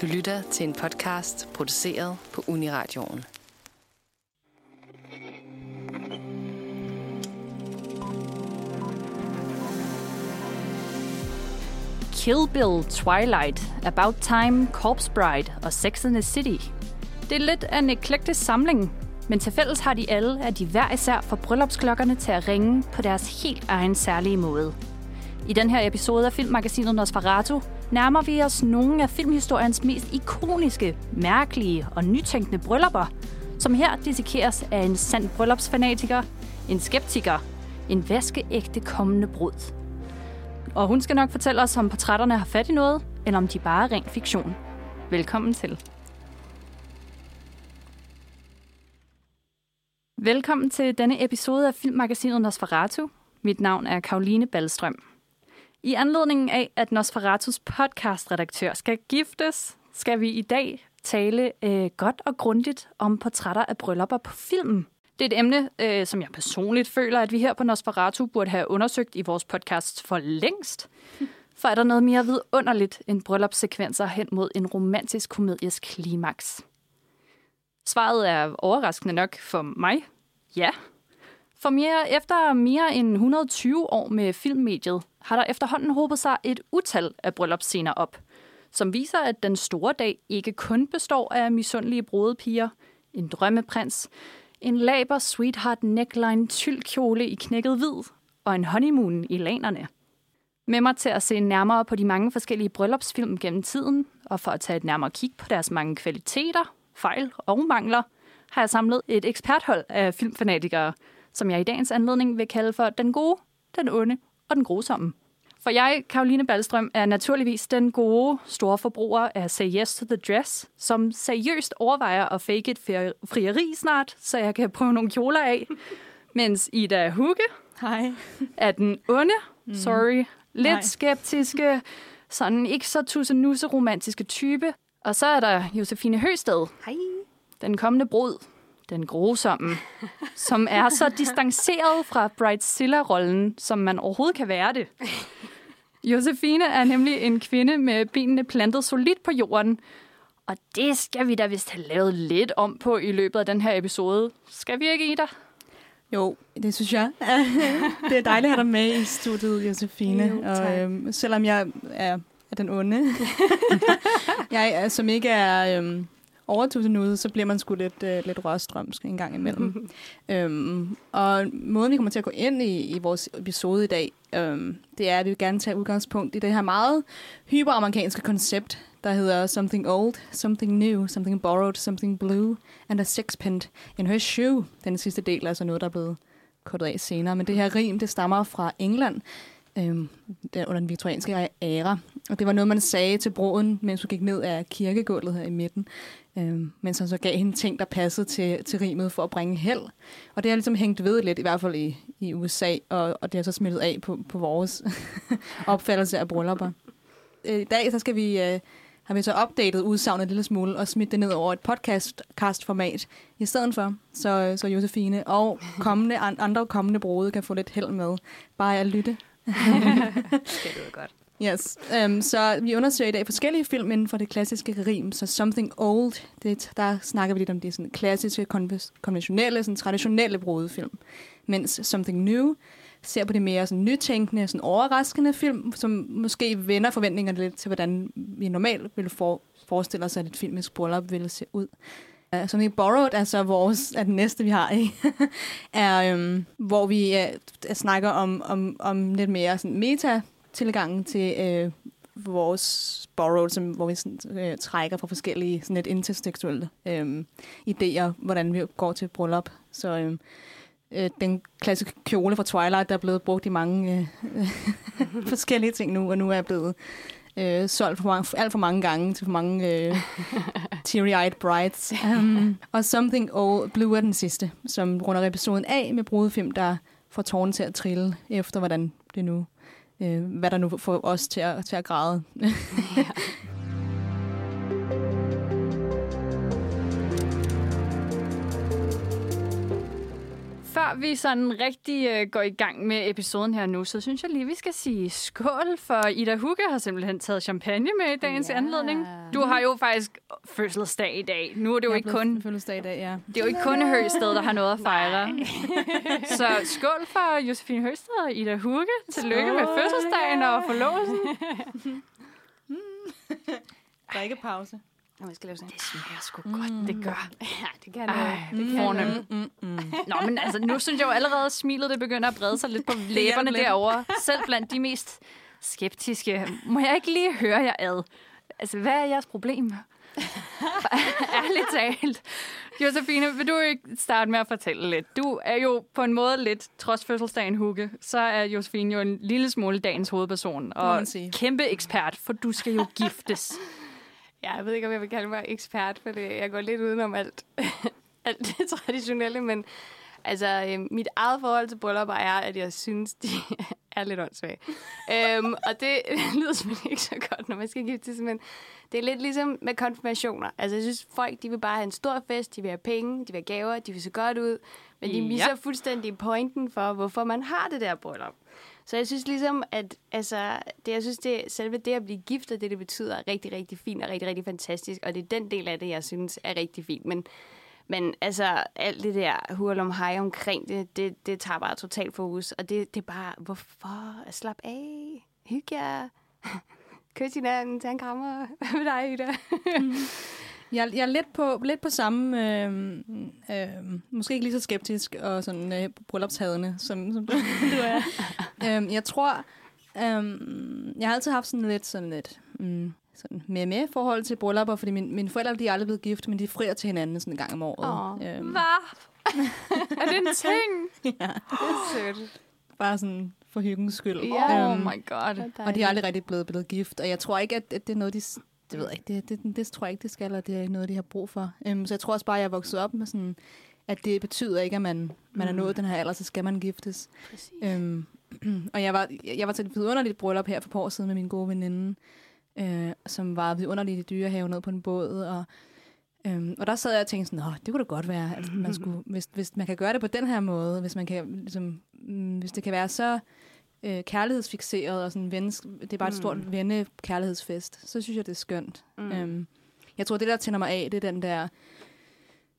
Du lytter til en podcast produceret på Uniradioen. Kill Bill, Twilight, About Time, Corpse Bride og Sex and the City. Det er lidt af en eklektisk samling, men til fælles har de alle, at de hver især får bryllupsklokkerne til at ringe på deres helt egen særlige måde. I den her episode af filmmagasinet Nosferatu nærmer vi os nogle af filmhistoriens mest ikoniske, mærkelige og nytænkende bryllupper, som her dissekeres af en sand bryllupsfanatiker, en skeptiker, en vaskeægte kommende brud. Og hun skal nok fortælle os, om portrætterne har fat i noget, eller om de bare er ren fiktion. Velkommen til. Velkommen til denne episode af filmmagasinet Nosferatu. Mit navn er Karoline Ballstrøm. I anledningen af, at Nosferatus podcastredaktør skal giftes, skal vi i dag tale øh, godt og grundigt om portrætter af bryllupper på filmen. Det er et emne, øh, som jeg personligt føler, at vi her på Nosferatu burde have undersøgt i vores podcast for længst. For er der noget mere vidunderligt end bryllupssekvenser hen mod en romantisk komedies klimaks? Svaret er overraskende nok for mig. Ja. For mere, efter mere end 120 år med filmmediet, har der efterhånden håbet sig et utal af bryllupsscener op, som viser, at den store dag ikke kun består af misundelige brudepiger, en drømmeprins, en laber sweetheart neckline tyldkjole i knækket hvid og en honeymoon i lanerne. Med mig til at se nærmere på de mange forskellige bryllupsfilm gennem tiden, og for at tage et nærmere kig på deres mange kvaliteter, fejl og mangler, har jeg samlet et eksperthold af filmfanatikere, som jeg i dagens anledning vil kalde for den gode, den onde og den grusomme. For jeg, Karoline Ballstrøm, er naturligvis den gode store forbruger af Say Yes to the Dress, som seriøst overvejer at fake et frieri snart, så jeg kan prøve nogle kjoler af. Mens Ida Hugge Hej. er den onde, sorry, lidt Nej. skeptiske, sådan ikke så tussenusse romantiske type. Og så er der Josefine Høsted, Hej. den kommende brud, den grusomme, som er så distanceret fra Bridezilla-rollen, som man overhovedet kan være det. Josefine er nemlig en kvinde med benene plantet solidt på jorden, og det skal vi da vist have lavet lidt om på i løbet af den her episode. Skal vi ikke, Ida? Jo, det synes jeg. det er dejligt at have dig med i studiet, Josefine. Jo, tak. og, øhm, selvom jeg er, er den onde, jeg som ikke er øhm, overtussenude, så bliver man sgu lidt, øh, lidt rørstrømsk en gang imellem. øhm, og måden, vi kommer til at gå ind i, i vores episode i dag, øhm, det er, at vi vil gerne tage udgangspunkt i det her meget hyperamerikanske koncept, der hedder something old, something new, something borrowed, something blue, and a sixpence in her shoe. Den sidste del er altså noget, der er blevet kortet af senere. Men det her rim, det stammer fra England, øh, der under den viktorianske æra. Og det var noget, man sagde til bruden, mens hun gik ned af kirkegulvet her i midten. øh, mens han så gav hende ting, der passede til, til rimet for at bringe held. Og det har ligesom hængt ved lidt, i hvert fald i, i USA, og, og det har så smittet af på, på vores opfattelse af bryllupper. Øh, I dag så skal vi, øh, har vi så opdateret udsagnet en lille smule og smidt det ned over et podcast-format i stedet for, så, øh, så Josefine og kommende, andre kommende brude kan få lidt held med bare at lytte. Det lyder godt. Yes. Um, så vi undersøger i dag forskellige film inden for det klassiske rim. Så Something Old, det, der snakker vi lidt om det sådan klassiske, konve- konventionelle, sådan traditionelle brudefilm. Mens Something New ser på det mere sådan nytænkende, sådan overraskende film, som måske vender forventningerne lidt til, hvordan vi normalt ville for, forestille os, at et filmisk bryllup ville se ud. Øh, som Something Borrowed er så vores, er den næste, vi har ikke? er, øhm, hvor vi uh, snakker om, om, om lidt mere sådan meta tilgangen til øh, vores borrowed, som, hvor vi sådan, øh, trækker fra forskellige sådan lidt intertekstuelle øh, idéer, hvordan vi går til bryllup. Så øh, øh, den klassiske kjole fra Twilight, der er blevet brugt i mange øh, forskellige ting nu, og nu er blevet øh, solgt for mange, alt for mange gange til for mange øh, teary-eyed brides. Um, og Something Old Blue er den sidste, som runder episoden af med brudefilm, der får tårnen til at trille efter, hvordan det nu øh, hvad der nu får os til at, til at græde. Før vi sådan rigtig uh, går i gang med episoden her nu, så synes jeg lige, vi skal sige skål, for Ida Hugge har simpelthen taget champagne med i dagens Ja. anledning. Du har jo faktisk fødselsdag i dag. Nu er det jo Jeg ikke kun, fødselsdag i dag, ja. det er jo ikke kun Høsted, der har noget at fejre. så skål for Josefine Høsted og Ida Hugge. Tillykke med Skål, fødselsdagen ja. og forlovelsen. Drikkepause. Nå, jeg skal lave sådan. Det smager sgu godt, det gør. Ja, det kan Ej. Det kan fornemt. noget. Mm, mm. Nå, men altså, nu synes jeg jo allerede, at smilet det begynder at brede sig lidt på læberne derovre. Selv blandt de mest skeptiske. Må jeg ikke lige høre jer ad? Altså, hvad er jeres problem? Ærligt talt. Josefine, vil du ikke starte med at fortælle lidt? Du er jo på en måde lidt, trods fødselsdagen Hugge, så er Josefine jo en lille smule dagens hovedperson. Og kæmpe ekspert, for du skal jo giftes. Ja, jeg ved ikke, om jeg vil kalde mig ekspert, for det, jeg går lidt udenom alt, alt det traditionelle, men altså, øh, mit eget forhold til bryllupper er, at jeg synes, de er lidt åndssvage. øhm, og det lyder selvfølgelig ikke så godt, når man skal giftes, men det er lidt ligesom med konfirmationer. Altså, jeg synes, folk de vil bare have en stor fest, de vil have penge, de vil have gaver, de vil se godt ud, men de Ja. misser fuldstændig pointen for, hvorfor man har det der bryllup. Så jeg synes ligesom, at altså, det, jeg synes, det, selve det at blive gift, og det, det betyder, er rigtig, rigtig fint og rigtig, rigtig fantastisk. Og det er den del af det, jeg synes er rigtig fint. Men, men altså, alt det der hurlum hej omkring det, det, det tager bare totalt fokus. Og det, det er bare, hvorfor? Slap af. Hygge jer. Kys hinanden, tag en krammer. Hvad med dig, Ida? Mm. Jeg, jeg er lidt på, lidt på samme, øh, øh, måske ikke lige så skeptisk og sådan øh, bryllupshadende, som, som du, du er. øhm, jeg tror, øh, jeg har altid haft sådan lidt, sådan lidt mm, sådan med med forhold til bryllupper, fordi min, mine forældre de er aldrig blevet gift, men de frier til hinanden sådan en gang om året. Åh. Øhm, Hvad? er det en ting? ja, Sødt. bare sådan for hyggens skyld. Ja. Oh Øhm, my god. Og de er aldrig rigtig blevet, blevet gift, og jeg tror ikke, at, at det er noget, de... Det ved jeg ikke, det, det, det tror jeg ikke, det skal, eller det er ikke noget, de har brug for. Um, så jeg tror også bare, at jeg er vokset op med sådan, at det betyder ikke, at man, man er Mm. nået den her alder, så skal man giftes. Præcis. Um, og jeg var, jeg var til et vidunderligt bryllup her for et par år siden med min gode veninde, øh, som var vidunderligt i dyrehaven ned på en båd, og Øhm, og der sad jeg og tænkte sådan, det kunne da godt være, at man skulle, hvis, hvis man kan gøre det på den her måde, hvis man kan, ligesom, mm, hvis det kan være så øh, kærlighedsfixeret og sådan vennes, det er bare et stort Mm. venne kærlighedsfest, så synes jeg, det er skønt. Mm. Øhm, jeg tror, det der tænder mig af, det er den der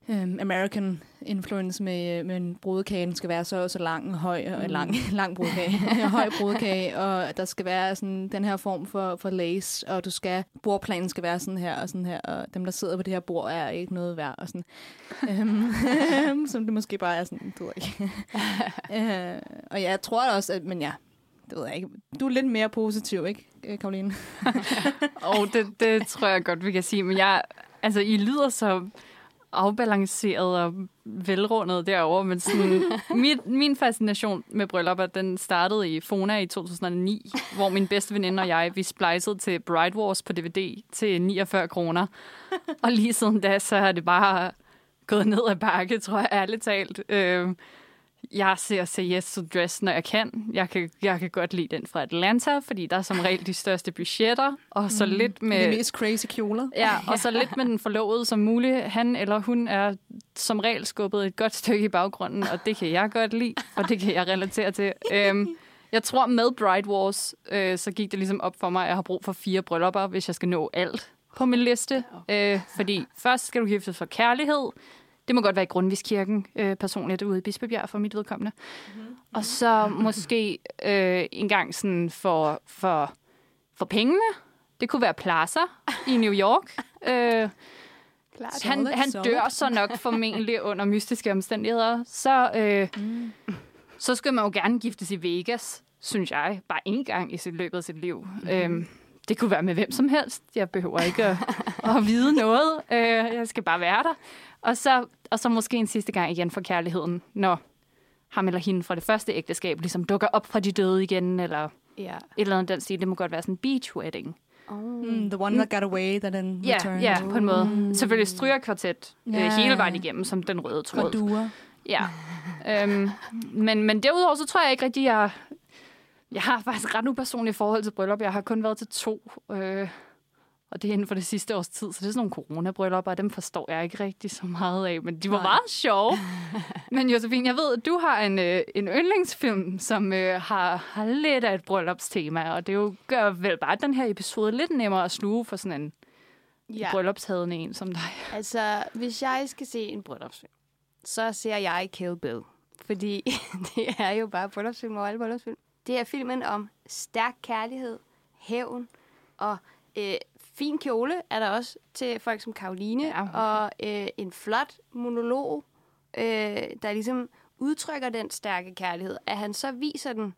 øhm, American influence med, øh, med en brudekagen skal være så så lang og høj, og Mm. lang, lang brudekage, høj brudekage, og der skal være sådan den her form for, for lace, og du skal, bordplanen skal være sådan her og sådan her, og dem, der sidder på det her bord, er ikke noget værd, og sådan. øhm, som det måske bare er sådan, du ikke. øh, og jeg tror også, at, men ja, det ved jeg ikke. Du er lidt mere positiv, ikke, øh, Karoline? Og det, det tror jeg godt, vi kan sige. Men jeg, altså, I lyder så afbalanceret og velrundet derovre, men sådan, min, min fascination med bryllupper, den startede i Fona i 2009, hvor min bedste veninde og jeg, vi splicede til Bride Wars på DVD til 49 kroner. Og lige siden da, så er det bare gået ned ad bakke, tror jeg ærligt talt. Øh, jeg ser Say Yes to Dress, når jeg kan. Jeg kan, jeg kan godt lide den fra Atlanta, fordi der er som regel de største budgetter, og så mm. lidt Med de med... mest crazy kjoler. Ja, og så lidt med den forlovede som muligt. Han eller hun er som regel skubbet et godt stykke i baggrunden, og det kan jeg godt lide, og det kan jeg relatere til. Øhm, jeg tror, med Bride Wars, øh, så gik det ligesom op for mig, at jeg har brug for fire bryllupper, hvis jeg skal nå alt på min liste. Øh, fordi først skal du giftes for kærlighed. Det må godt være i Grundviskirken, øh, personligt ude i Bispebjerg for mit vedkommende. Mm-hmm. Og så måske øh, en gang sådan for, for, for pengene. Det kunne være Plaza i New York. Øh, Klart. han, han dør så nok formentlig under mystiske omstændigheder. Så, øh, Mm. så skal man jo gerne giftes i Vegas, synes jeg. Bare én gang i sit løbet af sit liv. Mm. Øhm, det kunne være med hvem som helst. Jeg behøver ikke at, at vide noget. Øh, jeg skal bare være der. Og så, og så måske en sidste gang igen for kærligheden, når ham eller hende fra det første ægteskab ligesom dukker op fra de døde igen, eller Ja. et eller andet den stil. Det må godt være sådan en beach wedding. Oh. Mm, the one that got away, that then Ja, returned. ja, på en måde. Selvfølgelig strygerkvartet Ja. ja. hele vejen igennem, som den røde tråd. Gordure. Ja. øhm, men, men derudover, så tror jeg ikke rigtig, jeg... Jeg har faktisk ret upersonligt forhold til bryllup. Jeg har kun været til to. Øh, Og det er inden for det sidste års tid, så det er sådan nogle coronabryllupper, og dem forstår jeg ikke rigtig så meget af, men de var Nej. meget sjove. men Josefine, jeg ved, at du har en, øh, en yndlingsfilm, som øh, har, har lidt af et bryllupstema, og det jo gør vel bare den her episode lidt nemmere at sluge for sådan en ja. bryllupshadende en som dig. Altså, hvis jeg skal se en bryllupsfilm, så ser jeg Kill Bill. Fordi det er jo bare bryllupsfilm og alle bryllupsfilm. Det er filmen om stærk kærlighed, hævn og øh, fin kjole er der også til folk som Karoline. Ja. Og øh, en flot monolog, øh, der ligesom udtrykker den stærke kærlighed. At han så viser den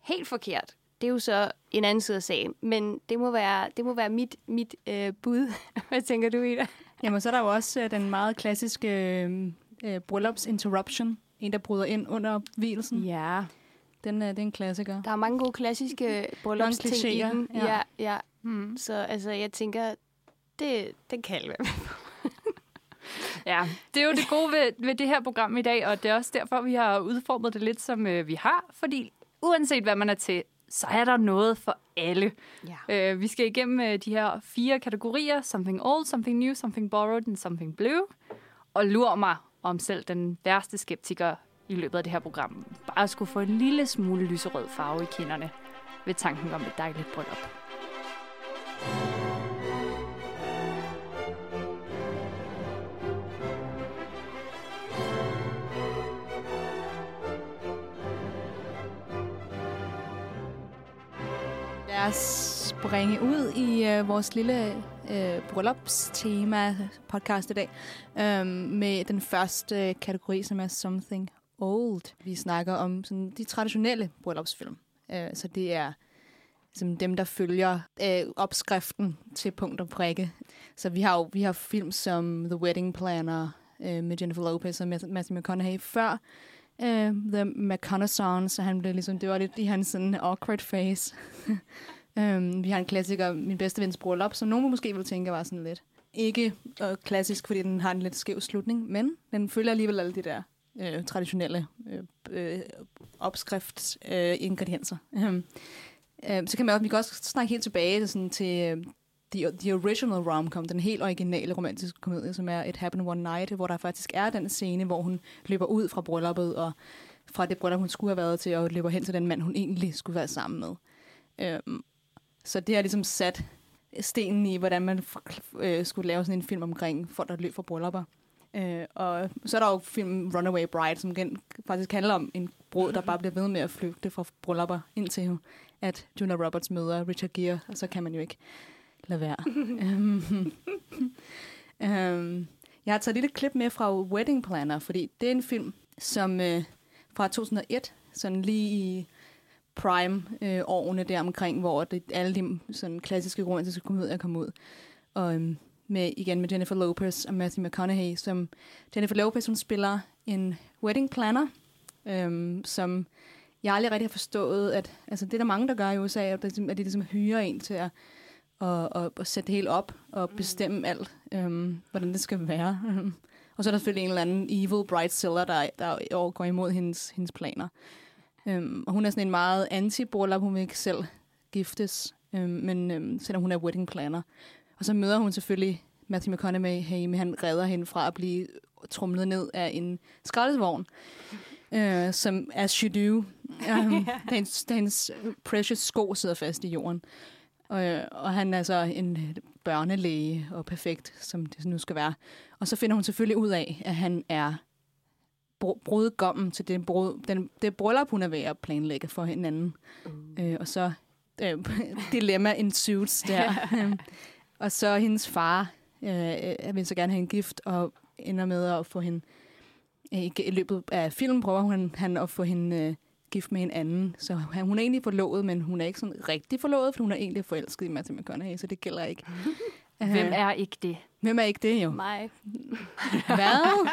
helt forkert, det er jo så en anden side af sagen. Men det må være, det må være mit, mit øh, bud. Hvad tænker du, Ida? Jamen, så er der jo også øh, den meget klassiske øh, øh, bryllupsinterruption. En, der bryder ind under hvilesen. Ja. Den, øh, det er en klassiker. Der er mange gode klassiske bryllupsting i den. ja. Ja, ja. Mm. Så altså, jeg tænker, det, det kan være. Ja, det er jo det gode ved, ved det her program i dag, og det er også derfor, vi har udformet det lidt, som øh, vi har. Fordi uanset hvad man er til, så er der noget for alle. Ja. Øh, vi skal igennem øh, de her fire kategorier. Something old, something new, something borrowed and something blue. Og lur mig, om selv den værste skeptiker i løbet af det her program bare skulle få en lille smule lyserød farve i kinderne ved tanken om et dejligt bryllup. Lad os springe ud i øh, vores lille øh, bryllupstema podcast i dag øh, med den første øh, kategori, som er Something Old. Vi snakker om sådan, de traditionelle bryllupsfilm. Øh, så det er som dem, der følger øh, opskriften til punkt og prikke. Så vi har jo vi har film som The Wedding Planner øh, med Jennifer Lopez og Matthew McConaughey før øh, The McConaissance, så han blev ligesom, det var lidt i hans sådan awkward face. um, øhm, vi har en klassiker, Min bedste vens bryllup, som nogen måske vil tænke var sådan lidt ikke øh, klassisk, fordi den har en lidt skæv slutning, men den følger alligevel alle de der øh, traditionelle øh, øh opskriftsingredienser. opskrifts øh, ingredienser. Øh, så kan man også, vi kan også snakke helt tilbage til, sådan, til øh, the, the original rom-com, den helt originale romantiske komedie, som er It Happened One Night, hvor der faktisk er den scene, hvor hun løber ud fra brylluppet, og fra det bryllup, hun skulle have været til, og løber hen til den mand, hun egentlig skulle være sammen med. Øhm, så det har ligesom sat stenen i, hvordan man øh, skulle lave sådan en film omkring folk, der løb fra bryllupper. Øh, og så er der jo filmen Runaway Bride, som gen, faktisk handler om en brud, der bare bliver ved med at flygte fra bryllupper, indtil at Julia Roberts møder Richard Gere, og så kan man jo ikke lade være. um, um, jeg har taget et lille klip med fra Wedding Planner, fordi det er en film, som øh, fra 2001, sådan lige i prime-årene øh, der omkring, hvor det, alle de sådan, klassiske romantiske komedier kom ud. Og øhm, med, igen med Jennifer Lopez og Matthew McConaughey, som Jennifer Lopez, hun spiller en wedding planner, øhm, som jeg aldrig rigtig har forstået, at altså, det er der mange, der gør i USA, at, at de ligesom hyrer en til at og, og, og sætte det hele op og bestemme alt, øhm, hvordan det skal være. og så er der selvfølgelig en eller anden evil bridezilla, der, der går imod hendes, hendes planer. Øhm, og hun er sådan en meget anti-bryllup, hun vil ikke selv giftes, øhm, men øhm, selvom hun er wedding planner. Og så møder hun selvfølgelig Matthew McConaughey, men han redder hende fra at blive trumlet ned af en skraldesvogn, øh, som as you do. Um, da, hendes, da hendes precious sko sidder fast i jorden. Og, og han er så en børnelæge og perfekt, som det nu skal være. Og så finder hun selvfølgelig ud af, at han er brudgommen til det, brud, den, det bryllup, hun er ved at planlægge for hinanden. Uh. Øh, og så øh, dilemma ensues der. Og så hendes far øh, vil så gerne have en gift, og ender med at få hende, øh, i løbet af filmen prøver hun, han at få hende øh, gift med en anden. Så hun er egentlig forlovet, men hun er ikke sådan rigtig forlovet, for hun er egentlig forelsket i Matthew McConaughey, så det gælder ikke. Hvem er ikke det? Hvem er ikke det jo? Mig. Hvad?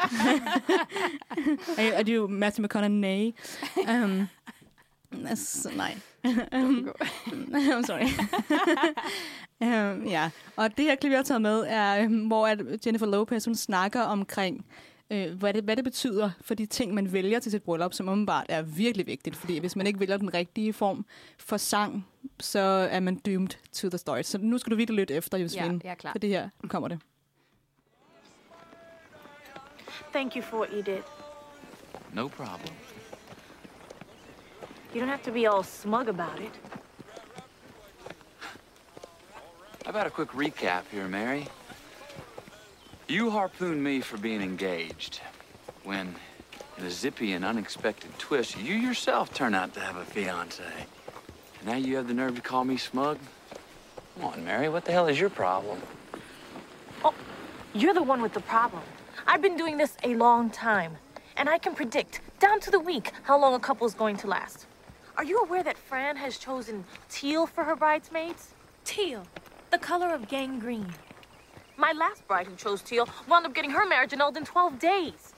er, er det jo Matthew McConaughey? Um, altså, nej. Um, I'm sorry. um, ja, og det her klip, jeg har taget med, er, um, hvor at Jennifer Lopez, hun snakker omkring øh, hvad, det, hvad det betyder for de ting, man vælger til sit bryllup, som åbenbart er virkelig vigtigt. Fordi hvis man ikke vælger den rigtige form for sang, så er man doomed to the start. Så nu skal du virkelig lytte efter, Josefine. Ja, jeg er klar. For det her kommer det. Thank you for what you did. No problem. You don't have to be all smug about it. How about a quick recap here, Mary? You harpooned me for being engaged. When, in a zippy and unexpected twist, you yourself turn out to have a fiance. And now you have the nerve to call me smug? Come on, Mary, what the hell is your problem? Oh, you're the one with the problem. I've been doing this a long time, and I can predict, down to the week, how long a couple is going to last. Are you aware that Fran has chosen teal for her bridesmaids? Teal, the color of gangrene. My last bride who chose teal wound up getting her marriage annulled in 12 days.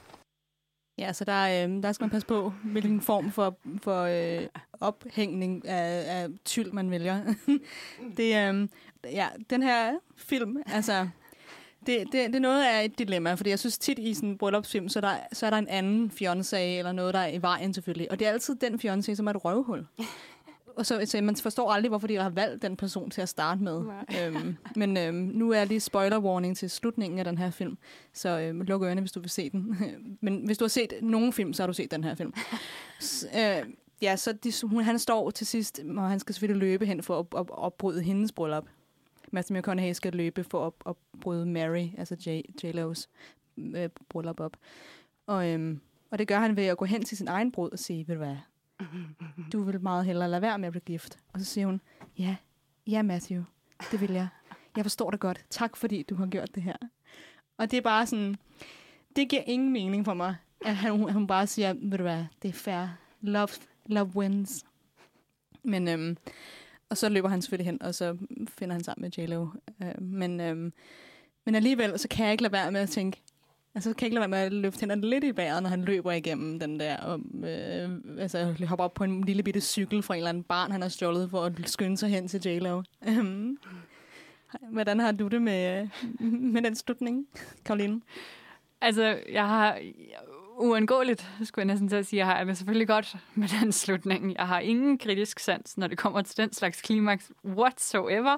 Ja, så der, øh, der skal man passe på, hvilken form for, for øh, ophængning af, af tyld, man vælger. det, øh, ja, den her film, altså, det, det, det er noget af et dilemma, fordi jeg synes tit i sådan en bryllupsfilm, så, der, så er der en anden fiancé eller noget, der er i vejen selvfølgelig. Og det er altid den fiancé, som er et røvhul. Og så, så man forstår aldrig, hvorfor de har valgt den person til at starte med. øhm, men øhm, nu er lige spoiler warning til slutningen af den her film. Så øhm, luk ørerne, hvis du vil se den. men hvis du har set nogen film, så har du set den her film. S, øh, ja, så de, hun, han står til sidst, og han skal selvfølgelig løbe hen for at, at opbryde hendes bryllup. Matthew McConaughey skal løbe for at bryde Mary, altså J, J-Lo's øh, bryllup op. Og, øhm, og det gør han ved at gå hen til sin egen brud og sige, ved du hvad, du vil meget hellere lade være med at blive gift. Og så siger hun, ja, ja Matthew, det vil jeg. Jeg forstår det godt. Tak fordi du har gjort det her. Og det er bare sådan, det giver ingen mening for mig, at han, hun bare siger, ved du hvad, det er fair. Love, love wins. Men, øhm, og så løber han selvfølgelig hen, og så finder han sammen med J-Lo. Øh, men, øh, men alligevel, så kan jeg ikke lade være med at tænke, Altså, kan jeg ikke lade være med at løfte hænderne lidt i vejret, når han løber igennem den der, og, øh, altså, hopper op på en lille bitte cykel fra en eller anden barn, han har stjålet for at skynde sig hen til J-Lo. Øhm, hvordan har du det med, øh, med den slutning, Karoline? Altså, jeg har uundgåeligt, skulle jeg næsten til at sige, jeg har det selvfølgelig godt med den slutning. Jeg har ingen kritisk sans, når det kommer til den slags klimaks whatsoever.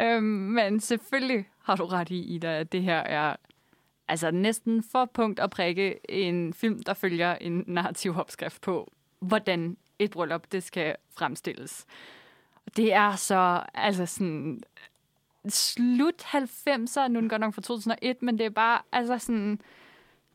Øhm, men selvfølgelig har du ret i, Ida, at det her er altså næsten for punkt at prikke en film, der følger en narrativ opskrift på, hvordan et bryllup det skal fremstilles. Det er så, altså sådan, slut 90'er, nu er den godt nok fra 2001, men det er bare, altså sådan,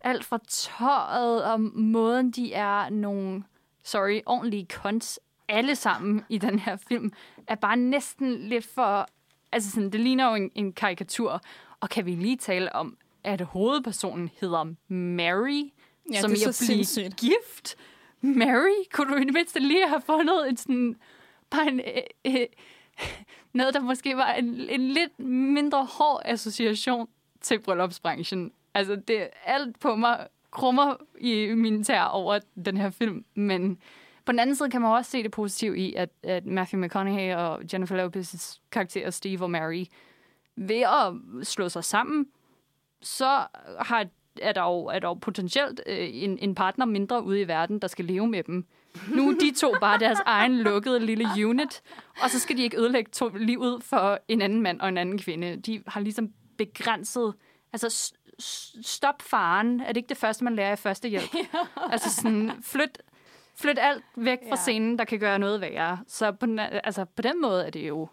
alt fra tøjet og måden, de er nogle, sorry, ordentlige kunst, alle sammen i den her film, er bare næsten lidt for, altså sådan, det ligner jo en, en karikatur. Og kan vi lige tale om, at hovedpersonen hedder Mary, Ja, som det er at så sindssygt. gift. Mary, kunne du i det mindste lige have fundet en sådan, bare en, øh, øh, noget, der måske var en, en lidt mindre hård association til bryllupsbranchen. Altså, det alt på mig krummer i min tær over den her film, men på den anden side kan man også se det positive i, at, at Matthew McConaughey og Jennifer Lopez's karakterer Steve og Mary ved at slå sig sammen, så har, er, der jo, er der jo potentielt øh, en, en partner mindre ude i verden, der skal leve med dem. Nu er de to bare deres egen lukkede lille unit, og så skal de ikke ødelægge to livet for en anden mand og en anden kvinde. De har ligesom begrænset... Altså, stop faren. Er det ikke det første, man lærer i førstehjælp? altså sådan, flyt, flyt alt væk fra Ja. scenen, der kan gøre noget værre. Så på den, altså, på den måde er det jo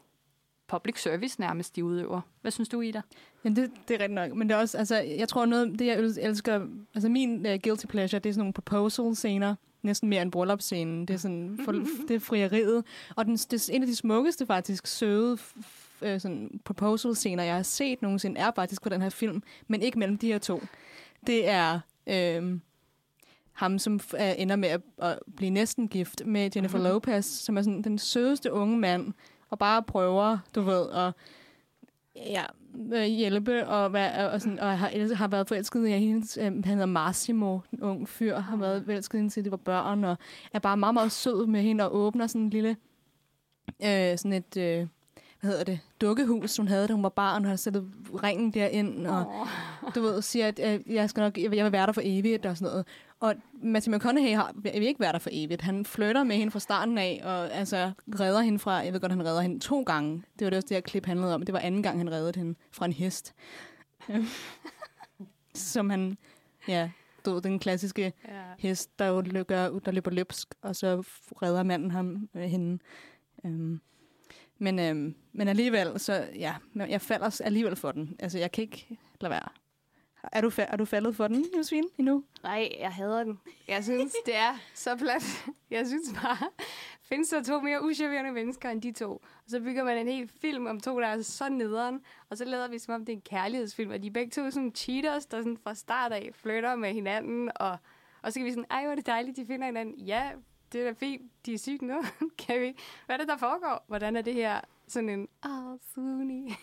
public service nærmest, de udøver. Hvad synes du, Ida? Ja, det, det er rigtigt nok. Men det er også, altså, jeg tror noget, det jeg el- elsker, altså min uh, guilty pleasure, det er sådan nogle proposal-scener, næsten mere end bryllupsscenen. Det er sådan, for, det er frieriet. Og den, det er en af de smukkeste, faktisk, søde øh, sådan proposal-scener, jeg har set nogensinde, er faktisk på den her film, men ikke mellem de her to. Det er øh, ham, som er, ender med at, at blive næsten gift med Jennifer Lopez, som er sådan den sødeste unge mand, og bare prøver, du ved, at ja, øh, hjælpe, og, være, og, sådan, og har, har været forelsket i hendes, øh, han hedder Massimo, en ung fyr, har været forelsket i hende, til de var børn, og er bare meget, meget sød med hende, og åbner sådan en lille, øh, sådan et, øh, hvad hedder det, dukkehus, hun havde, da hun var barn, og har sættet ringen derind, og du ved, siger, at øh, jeg, skal nok, jeg vil jeg være der for evigt, og sådan noget. Og Matthew McConaughey har, vil ikke være der for evigt. Han flytter med hende fra starten af, og altså redder hende fra, jeg ved godt, han redder hende to gange. Det var det også det her klip handlede om. Det var anden gang, han reddede hende fra en hest. Som han, ja, du den klassiske Ja. hest, der, jo løber, der løber løbsk, og så redder manden ham øh, hende. Øhm. Men, øhm, men alligevel, så ja, men jeg falder alligevel for den. Altså, jeg kan ikke lade være. Er du, fa- er du faldet for den, Josefine, endnu? Nej, jeg hader den. Jeg synes, det er så plat. Jeg synes bare, findes der to mere uschammerende mennesker end de to. Og så bygger man en hel film om to, der er så nederen. Og så lader vi som om, det er en kærlighedsfilm. Og de er begge to sådan cheaters, der sådan fra start af flytter med hinanden. Og, og så kan vi sådan, ej, hvor er det dejligt, de finder hinanden. Ja, det er da fint. De er sygt nu. kan vi? Hvad er det, der foregår? Hvordan er det her sådan en, åh, oh, Suni.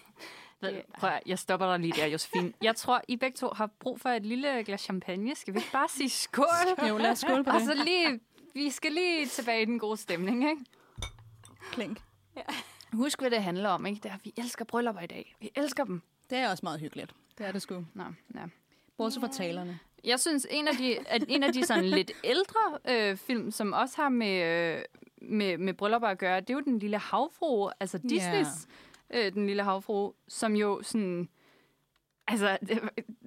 Prøv at, jeg stopper dig lige der, Josefine. Jeg tror, I begge to har brug for et lille glas champagne. Skal vi ikke bare sige skål? Jo, lad os skåle på Og det. så lige, vi skal lige tilbage i den gode stemning, ikke? Klink. Husk, hvad det handler om, ikke? Det er, vi elsker bryllupper i dag. Vi elsker dem. Det er også meget hyggeligt. Det er det sgu. Nå, ja. Bortset fra talerne. Jeg synes, en af de, at en af de sådan lidt ældre øh, film, som også har med, øh, med, med bryllupper at gøre, det er jo Den Lille Havfru, altså Disneys øh, Den Lille Havfru, som jo sådan... Altså, det,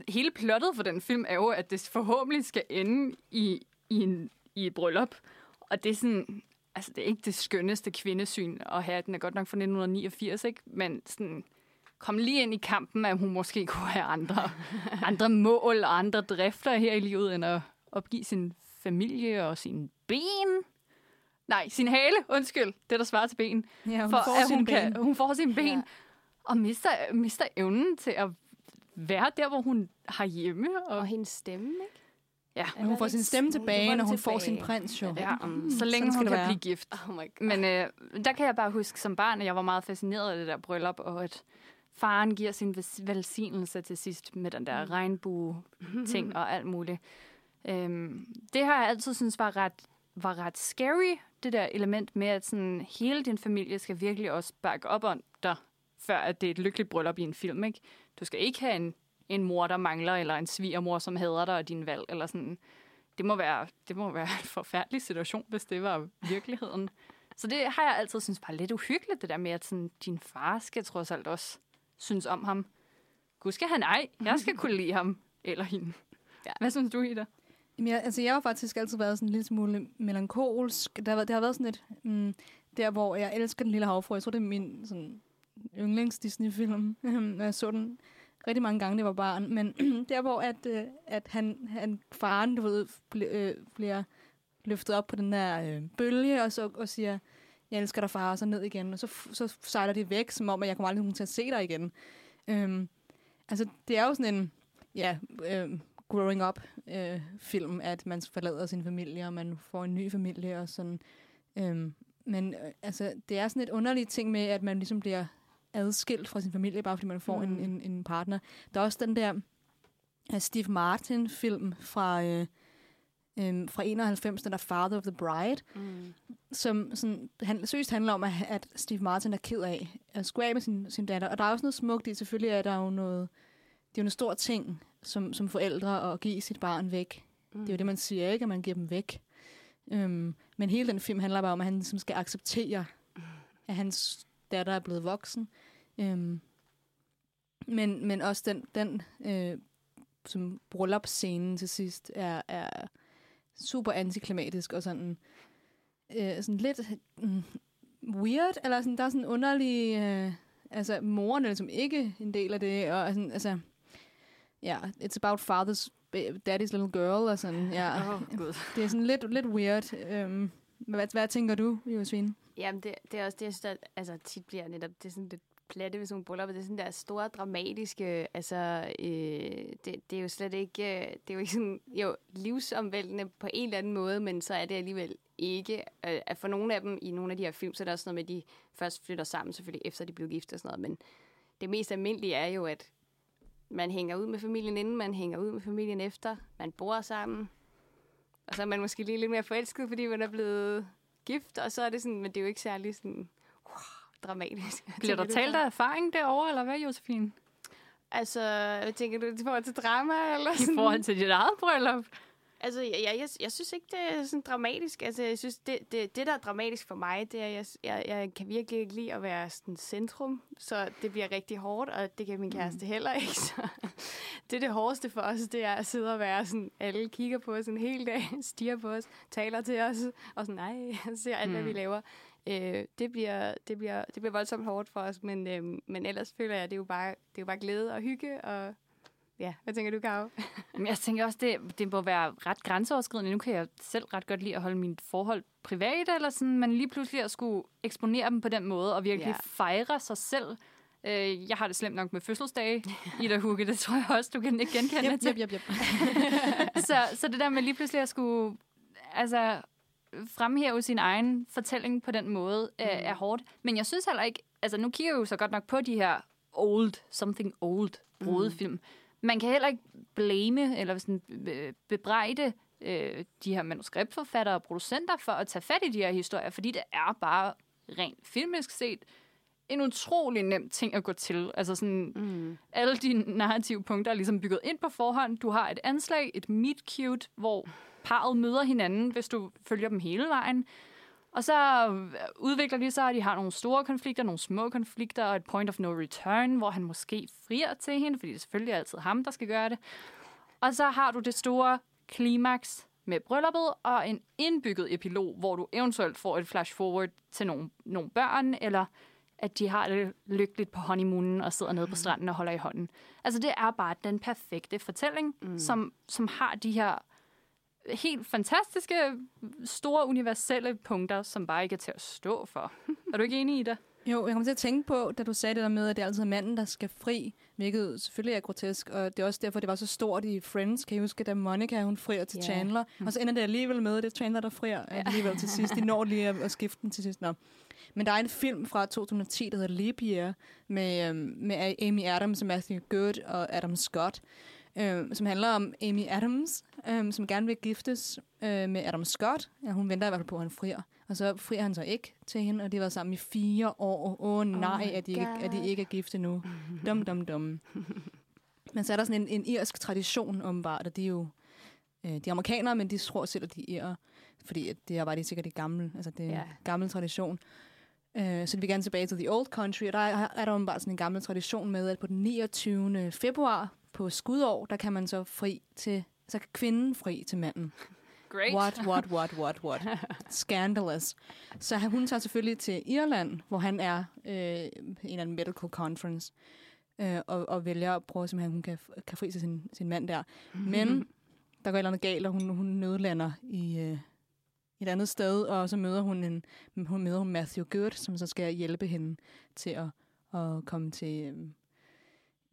hele plottet for den film er jo, at det forhåbentlig skal ende i, i, en, i et bryllup. Og det er sådan... Altså, det er ikke det skønneste kvindesyn at have. Den er godt nok fra 1989, ikke? Men sådan... Kom lige ind i kampen, at hun måske kunne have andre, andre mål og andre drifter her i livet, end at opgive sin familie og sin ben. Nej, sin hale, undskyld. Det, der svarer til ben Ja, hun for får at hun, ben. kan, hun får sine ben, Ja. og mister, mister evnen til at være der, hvor hun har hjemme. Og, Og hendes stemme, ikke? ja, Men hun får sin stemme tilbage, når hun får tilbage. sin prins, jo. ja, Mm, så sådan længe skal hun det kan være. blive gift. Oh my god. Men øh, der kan jeg bare huske som barn, at jeg var meget fascineret af det der bryllup, og at faren giver sin velsignelse til sidst med den der regnbue-ting og alt muligt. Øhm, det har jeg altid synes var ret, var ret scary, det der element med, at sådan, hele din familie skal virkelig også bakke op om dig, før at det er et lykkeligt bryllup i en film. Ikke? Du skal ikke have en, en mor, der mangler, eller en svigermor, som hader dig og din valg, eller sådan. Det må være, det må være en forfærdelig situation, hvis det var virkeligheden. Så det har jeg altid synes var lidt uhyggeligt, det der med, at sådan, din far skal trods alt også synes om ham. Gud skal han ej, jeg skal kunne lide ham, eller hende. Ja. Hvad synes du, Ida? Jamen, jeg, altså, jeg har faktisk altid været sådan en lille smule melankolsk. Der, har været- det har været sådan et... Mm, der, hvor jeg elsker Den Lille Havfru. Jeg tror, det er min sådan, yndlings Disney-film. jeg så den rigtig mange gange, da jeg var barn. Men der, hvor at, øh, at han, han, faren du ved, bl- øh, bliver løftet op på den der øh, bølge, og så og siger, jeg elsker dig, far, og så ned igen. Og så, så sejler de væk, som om, at jeg kommer aldrig nogensinde til at se dig igen. Øhm, altså, det er jo sådan en... Ja, øh, growing up øh, film, at man forlader sin familie, og man får en ny familie og sådan. Øhm, men øh, altså, det er sådan et underligt ting med, at man ligesom bliver adskilt fra sin familie, bare fordi man får mm. en, en, en partner. Der er også den der uh, Steve Martin-film fra, øh, øh, fra 91, den der Father of the Bride, Mm. som sådan, han, seriøst handler om, at, at Steve Martin er ked af at skulle af med sin, sin datter. Og der er også noget smukt i, selvfølgelig er der jo noget, det er jo en stor ting som, som forældre at give sit barn væk. Mm. Det er jo det, man siger, ikke? At man giver dem væk. Øhm, men hele den film handler bare om, at han ligesom skal acceptere, at hans datter er blevet voksen. Øhm, men, men også den, den øh, som bryllupsscenen til sidst er, er super antiklimatisk og sådan, øh, sådan lidt mm, weird, eller sådan, der er sådan underlig... Øh, altså, moren er ligesom ikke en del af det, og sådan, altså... Ja, it's about father's, daddy's little girl, og sådan, ja. Åh, Gud. Det er sådan lidt, lidt weird. Øhm, hvad, hvad tænker du, Josefine? Jamen, det, det er også det, jeg synes, at, altså, tit bliver netop, det er sådan lidt platte ved sådan nogle bryllupper. Det er sådan der store, dramatiske, altså, øh, det, det er jo slet ikke, øh, det er jo ikke sådan, jo, livsomvæltende på en eller anden måde, men så er det alligevel ikke. Øh, at for nogle af dem, i nogle af de her film, så er der også noget med, at de først flytter sammen, selvfølgelig efter de blev gift og sådan noget, men det mest almindelige er jo, at man hænger ud med familien inden, man hænger ud med familien efter, man bor sammen, og så er man måske lige lidt mere forelsket, fordi man er blevet gift, og så er det sådan, men det er jo ikke særlig sådan, wow, dramatisk. Bliver der talt af erfaring derovre, eller hvad, Josefine? Altså, hvad tænker du i forhold til drama? Eller I sådan? forhold til dit eget bryllup? Altså, jeg, jeg, jeg, jeg synes ikke, det er sådan dramatisk. Altså, jeg synes, det, det, det der er dramatisk for mig, det er, at jeg, jeg, jeg kan virkelig ikke lide at være sådan centrum. Så det bliver rigtig hårdt, og det kan min kæreste heller ikke. Så det er det hårdeste for os, det er at sidde og være sådan, alle kigger på os en hel dag, stiger på os, taler til os, og sådan, nej, ser alt, hvad vi laver. Øh, det, bliver, det, bliver, det bliver voldsomt hårdt for os, men, øh, men ellers føler jeg, at det er jo bare, det er jo bare glæde og hygge, og ja, hvad tænker du, Karo? Jeg tænker også, det, det må være ret grænseoverskridende. Nu kan jeg selv ret godt lide at holde mit forhold privat, eller sådan, men lige pludselig at skulle eksponere dem på den måde, og virkelig Ja. ja. fejre sig selv. Øh, jeg har det slemt nok med fødselsdage, Ida Hugge, det tror jeg også, du kan ikke genkende Yep, til. yep, yep, yep. så, så det der med lige pludselig at skulle altså, fremhæve sin egen fortælling på den måde, mm. er, hårdt. Men jeg synes heller ikke, altså nu kigger jeg jo så godt nok på de her old, something old brudefilm. Mm. Man kan heller ikke blame eller sådan øh, bebrejde øh, de her manuskriptforfattere og producenter for at tage fat i de her historier, fordi det er bare rent filmisk set en utrolig nem ting at gå til. Altså sådan, mm. alle de narrative punkter er ligesom bygget ind på forhånd. Du har et anslag, et meet cute, hvor parret møder hinanden, hvis du følger dem hele vejen. Og så udvikler de sig, at de har nogle store konflikter, nogle små konflikter, og et point of no return, hvor han måske frier til hende, fordi det er selvfølgelig altid ham, der skal gøre det. Og så har du det store klimaks med brylluppet, og en indbygget epilog, hvor du eventuelt får et flash forward til nogle, nogle børn, eller at de har det lykkeligt på honeymoonen og sidder nede på stranden og holder i hånden. Altså det er bare den perfekte fortælling, mm. som, som har de her helt fantastiske, store universelle punkter, som bare ikke er til at stå for. Er du ikke enig i det? Jo, jeg kom til at tænke på, da du sagde det der med, at det er altid manden, der skal fri, hvilket selvfølgelig er grotesk, og det er også derfor, det var så stort i Friends. Kan I huske, da Monica hun frier til Ja. Chandler, og så ender det alligevel med, at det er Chandler, der frier alligevel til sidst. De når lige at, at skifte den til sidst. Nå. Men der er en film fra 2010, der hedder Year, med, øhm, med Amy Adams, Matthew Good og Adam Scott, øh, som handler om Amy Adams, øh, som gerne vil giftes øh, med Adam Scott. Ja, hun venter i hvert fald på, at han frier. Og så frier han så ikke til hende, og de har været sammen i fire år. Åh oh, nej, my at, de ikke, at de ikke er gift endnu. Dum, dum, dum. Men så er der sådan en, en irsk tradition, åbenbart, og de er jo øh, de er amerikanere, men de tror selv, at de er irer, fordi det er bare de sikkert det gamle, altså det er en gammel tradition. Øh, så vi gerne tilbage til The Old Country, og der er, er der åbenbart sådan en gammel tradition med, at på den 29. februar på skudår, der kan man så fri til, så kan kvinden fri til manden. Great. What, what, what, what, what. Scandalous. Så hun tager selvfølgelig til Irland, hvor han er øh, en eller anden medical conference, øh, og, og vælger at prøve, simpelthen, hun kan, kan fri til sin, sin mand der. Men der går et eller andet galt, og hun, hun nødlander i øh, et andet sted, og så møder hun, en, hun møder Matthew Good, som så skal hjælpe hende til at, at komme til...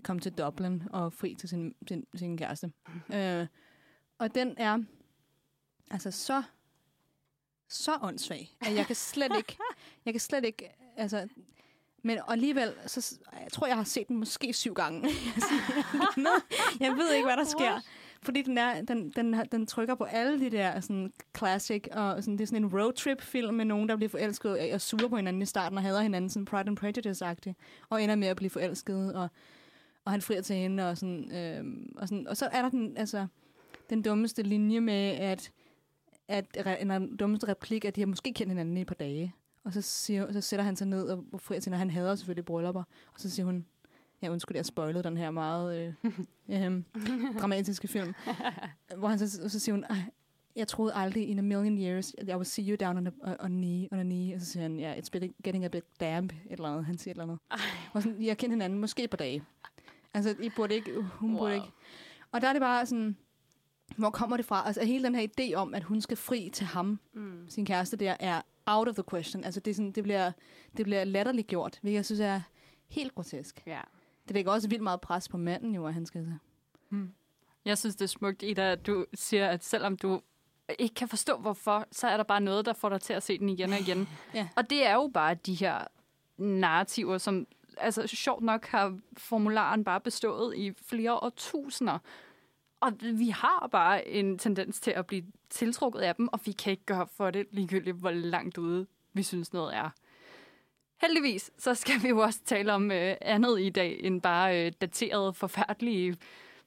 Komme til Dublin og fri til sin, sin, sin kæreste. Øh, og den er altså så så åndssvag, at jeg kan slet ikke, jeg kan slet ikke, altså, men og alligevel, så, jeg tror, jeg har set den måske syv gange. jeg ved ikke, hvad der sker. Fordi den, er, den, den, den trykker på alle de der sådan, classic, og sådan, det er sådan en roadtrip-film med nogen, der bliver forelsket og er sure på hinanden i starten, og hader hinanden, sådan Pride and Prejudice-agtigt, og ender med at blive forelsket, og, og han frier til hende, og, sådan, øhm, og, sådan, og så er der den, altså, den dummeste linje med, at, at den dummeste replik, at de har måske kendt hinanden i et par dage. Og så, siger, så sætter han sig ned og frier til og han hader selvfølgelig bryllupper. Og så siger hun, ja undskyld, jeg spoilede den her meget øh, øh, dramatiske film. Hvor han så, så siger hun, "Ej, jeg troede aldrig in a million years, I would see you down on a, on a knee, on a knee. Og så siger han, ja, yeah, it's getting a bit damp, et eller andet. Han siger et eller andet. Og sådan, jeg kender hinanden måske et par dage. Altså, I burde ikke, hun wow. burde ikke. Og der er det bare sådan, hvor kommer det fra? Altså, hele den her idé om, at hun skal fri til ham, mm. sin kæreste der, er out of the question. Altså, det, er sådan, det, bliver, det bliver latterligt gjort, hvilket jeg synes er helt grotesk. Ja. Det lægger også vildt meget pres på manden, jo, at han skal Jeg synes, det er smukt, Ida, at du siger, at selvom du ikke kan forstå, hvorfor, så er der bare noget, der får dig til at se den igen og igen. Ja. Og det er jo bare de her narrativer, som altså sjovt nok har formularen bare bestået i flere årtusinder. Og vi har bare en tendens til at blive tiltrukket af dem, og vi kan ikke gøre for det ligegyldigt, hvor langt ude vi synes noget er. heldigvis, så skal vi jo også tale om øh, andet i dag, end bare øh, daterede, forfærdelige,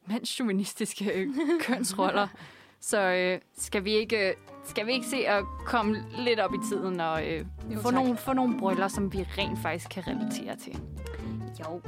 mandsjuvenistiske øh, kønsroller. Så øh, skal, vi ikke, øh, skal vi ikke se at komme lidt op i tiden og øh, Jo, få, tak. nogle, få nogle brøller, som vi rent faktisk kan relatere til? Jo.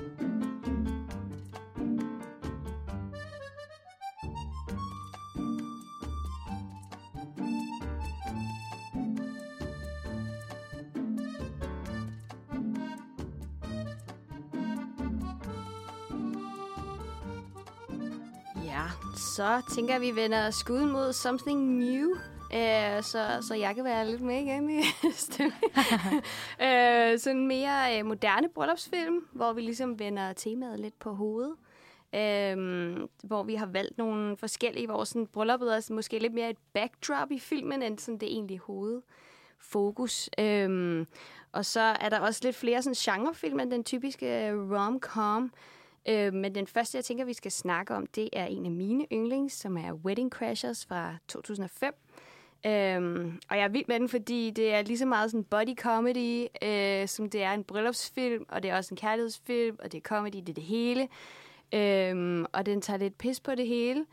Så tænker vi vender skuden mod something new. Uh, så, så jeg kan være lidt med igen i uh, sådan en mere uh, moderne bryllupsfilm, hvor vi ligesom vender temaet lidt på hovedet. Øhm, hvor vi har valgt nogle forskellige, hvor sådan bryllupet er sådan måske lidt mere et backdrop i filmen, end sådan det egentlige hovedfokus. Øhm, og så er der også lidt flere sådan genrefilm end den typiske øh, rom-com. Øh, men den første, jeg tænker, vi skal snakke om, det er en af mine yndlings, som er Wedding Crashers fra 2005. Øhm, og jeg er vild med den, fordi det er lige så meget sådan body comedy, øh, som det er en bryllupsfilm, og det er også en kærlighedsfilm, og det er comedy, det er det hele. Øhm, og den tager lidt pis på det hele.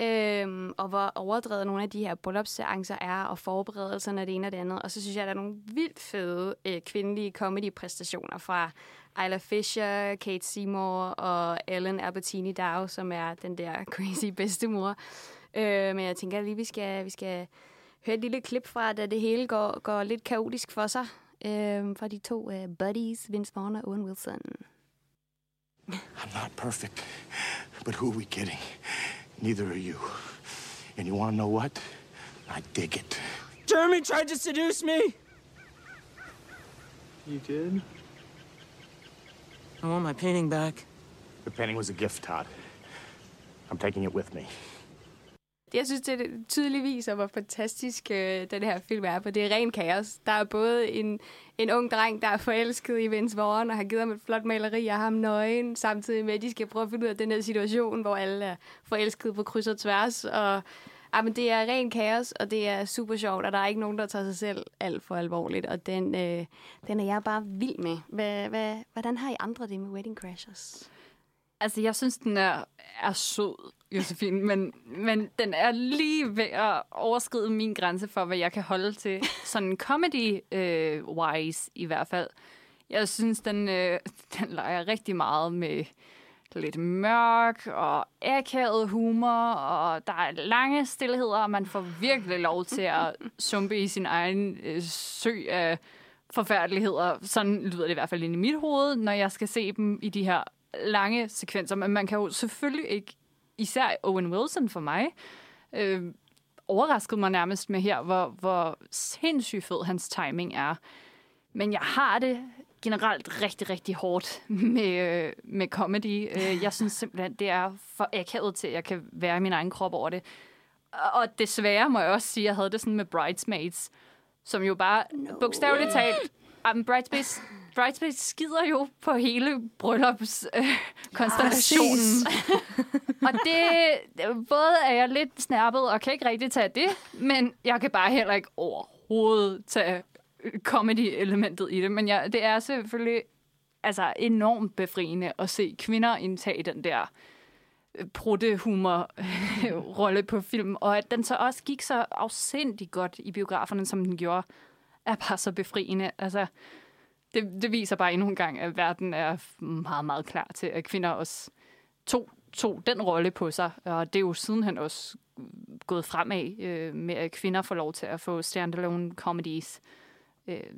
Øhm, og hvor overdrevet nogle af de her bryllupsseancer er, og forberedelserne af det ene og det andet. Og så synes jeg, at der er nogle vildt fede øh, kvindelige comedy-præstationer fra Isla Fisher, Kate Seymour og Ellen Albertini Dow, som er den der crazy bedstemor. Øh, men jeg tænker lige, vi skal, vi skal høre et lille klip fra, da det hele går, går lidt kaotisk for sig. Øh, fra de to øh, buddies, Vince Vaughn og Owen Wilson. I'm not perfect, but who are we kidding? Neither are you. And you want to know what? I dig it. Jeremy tried to seduce me. You did? I want my painting back. The painting was a gift, Todd. I'm taking it with me. Jeg synes, det tydeligt viser, hvor fantastisk øh, den her film er, for det er ren kaos. Der er både en, en ung dreng, der er forelsket i Vince Vaughn, og har givet ham et flot maleri af ham nøgen, samtidig med, at de skal prøve at finde ud af den her situation, hvor alle er forelsket på kryds og tværs. Og, ja, men det er ren kaos, og det er super sjovt, og der er ikke nogen, der tager sig selv alt for alvorligt, og den, øh, den er jeg bare vild med. Hvad, hvad, hvordan har I andre det med Wedding Crashers? Altså, jeg synes, den er, er sød, Josefine, men, men den er lige ved at overskride min grænse for, hvad jeg kan holde til. Sådan comedy-wise øh, i hvert fald. Jeg synes, den, øh, den leger rigtig meget med lidt mørk og akavet humor, og der er lange stillheder, og man får virkelig lov til at sumpe i sin egen øh, sø af forfærdeligheder. Sådan lyder det i hvert fald inde i mit hoved, når jeg skal se dem i de her lange sekvenser. Men man kan jo selvfølgelig ikke, især Owen Wilson for mig, øh, overraskede mig nærmest med her, hvor, hvor sindssygt fed hans timing er. Men jeg har det generelt rigtig, rigtig hårdt med, øh, med comedy. Øh, Jeg synes simpelthen, det er for akavet til, at jeg kan være i min egen krop over det. Og- desværre må jeg også sige, at jeg havde det sådan med Bridesmaids, som jo bare no. bogstaveligt talt... Um, Bridesmaids, Bridesmaids skider jo på hele bryllupskonstellationen. Øh, konstellationen. og det, både er jeg lidt snærpet og kan ikke rigtig tage det, men jeg kan bare heller ikke overhovedet tage comedy-elementet i det. Men jeg, det er selvfølgelig altså enormt befriende at se kvinder indtage den der øh, prutte-humor-rolle på film, og at den så også gik så afsindig godt i biograferne, som den gjorde, er bare så befriende. Altså, det, det viser bare endnu en gang, at verden er meget, meget klar til, at kvinder også tog, tog den rolle på sig, og det er jo sidenhen også gået fremad øh, med, at kvinder får lov til at få standalone comedies. Øh,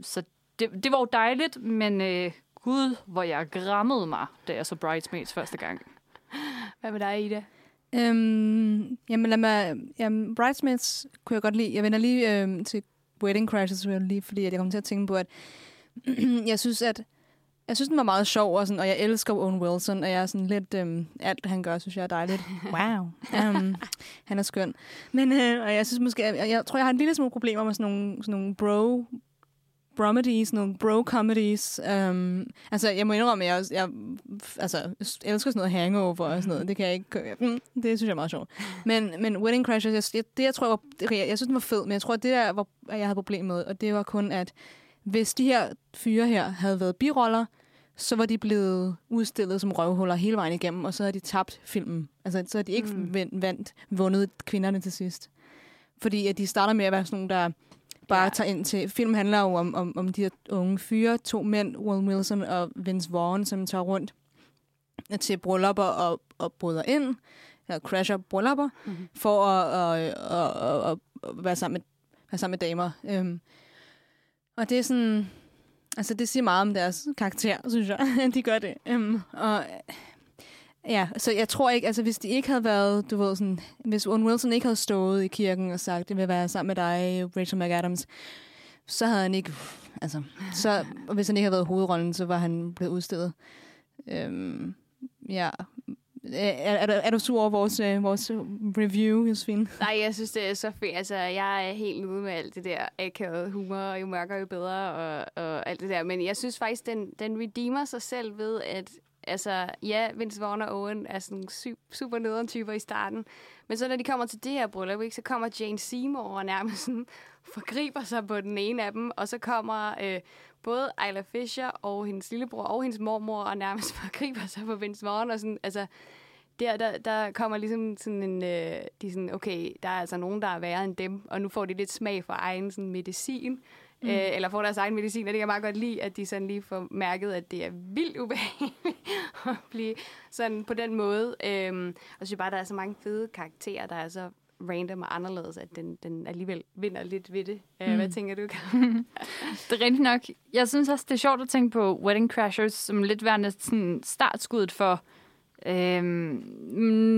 så det, det var jo dejligt, men øh, gud, hvor jeg grammede mig, da jeg så Bridesmaids første gang. Hvad med dig, Ida? Øhm, jamen, lad mig, jamen, Bridesmaids kunne jeg godt lide. Jeg vender lige øhm, til Wedding Crashes, lige, fordi at jeg kom til at tænke på, at jeg synes, at jeg synes, den var meget sjov, og, sådan, og jeg elsker Owen Wilson, og jeg er sådan lidt... Øhm, alt, han gør, synes jeg er dejligt. Wow. Um, han er skøn. Men øh, og jeg synes måske... Jeg, jeg tror, jeg har en lille smule problemer med sådan nogle, sådan nogle bro bromedies, nogle bro-comedies. Um, altså, jeg må indrømme, at jeg, også- jeg altså, jeg elsker sådan noget hangover og sådan noget. Det kan jeg ikke... Mm, det synes jeg er meget sjovt. Men, men Wedding Crashers, jeg, jeg, det jeg tror, var, det, jeg, jeg synes, den var fed, men jeg tror, det der, hvor jeg havde problemer med, og det var kun, at hvis de her fyre her havde været biroller, så var de blevet udstillet som røvhuller hele vejen igennem, og så havde de tabt filmen. Altså, så havde de ikke Mm. vandt, vandt, vundet kvinderne til sidst. Fordi at de starter med at være sådan nogle, der bare Ja. tager ind til... Film handler jo om, om, om de her unge fyre, to mænd, Will Wilson og Vince Vaughn, som tager rundt til bryllupper og, og bryder ind, eller crasher bryllupper, Mhm. mm-hmm. for at, at, at, at, at, at være, sammen med, være sammen med damer. Øhm, og det er sådan... Altså, det siger meget om deres karakter, synes jeg, at de gør det. Øhm, og ja, så jeg tror ikke, altså hvis de ikke havde været, du ved sådan, hvis Owen Wilson ikke havde stået i kirken og sagt, det vil være sammen med dig, Rachel McAdams, så havde han ikke, altså, så, og hvis han ikke havde været hovedrollen, så var han blevet udstillet. Øhm, ja. Er, er, du- er du sur over vores, øh, vores review, Josefine? Nej, jeg synes, det er så fedt. Altså, jeg er helt ude med alt det der akavet humor, og jo mørkere, jo bedre, og, og alt det der. Men jeg synes faktisk, den, den redeemer sig selv ved, at altså, ja, Vince Vaughn og Owen er sådan super nederen typer i starten. Men så når de kommer til det her bryllup, ikke, så kommer Jane Seymour og nærmest sådan forgriber sig på den ene af dem, og så kommer øh, både Isla Fisher og hendes lillebror og hendes mormor og nærmest forgriber sig på Vince Vaughn, og sådan, altså, der, der, der kommer ligesom sådan en, øh, de sådan, okay, der er altså nogen, der er værre end dem, og nu får de lidt smag for egen sådan, medicin, mm. øh, eller får deres egen medicin, og det kan jeg meget godt lide, at de sådan lige får mærket, at det er vildt ubehageligt at blive sådan på den måde. Øhm, og så synes jeg bare, der er så mange fede karakterer, der er så random og anderledes, at den, den alligevel vinder lidt ved det. Øh, Mm. Hvad tænker du? Det er rigtigt nok. Jeg synes også, det er sjovt at tænke på Wedding Crashers som lidt værende sådan startskuddet for øhm,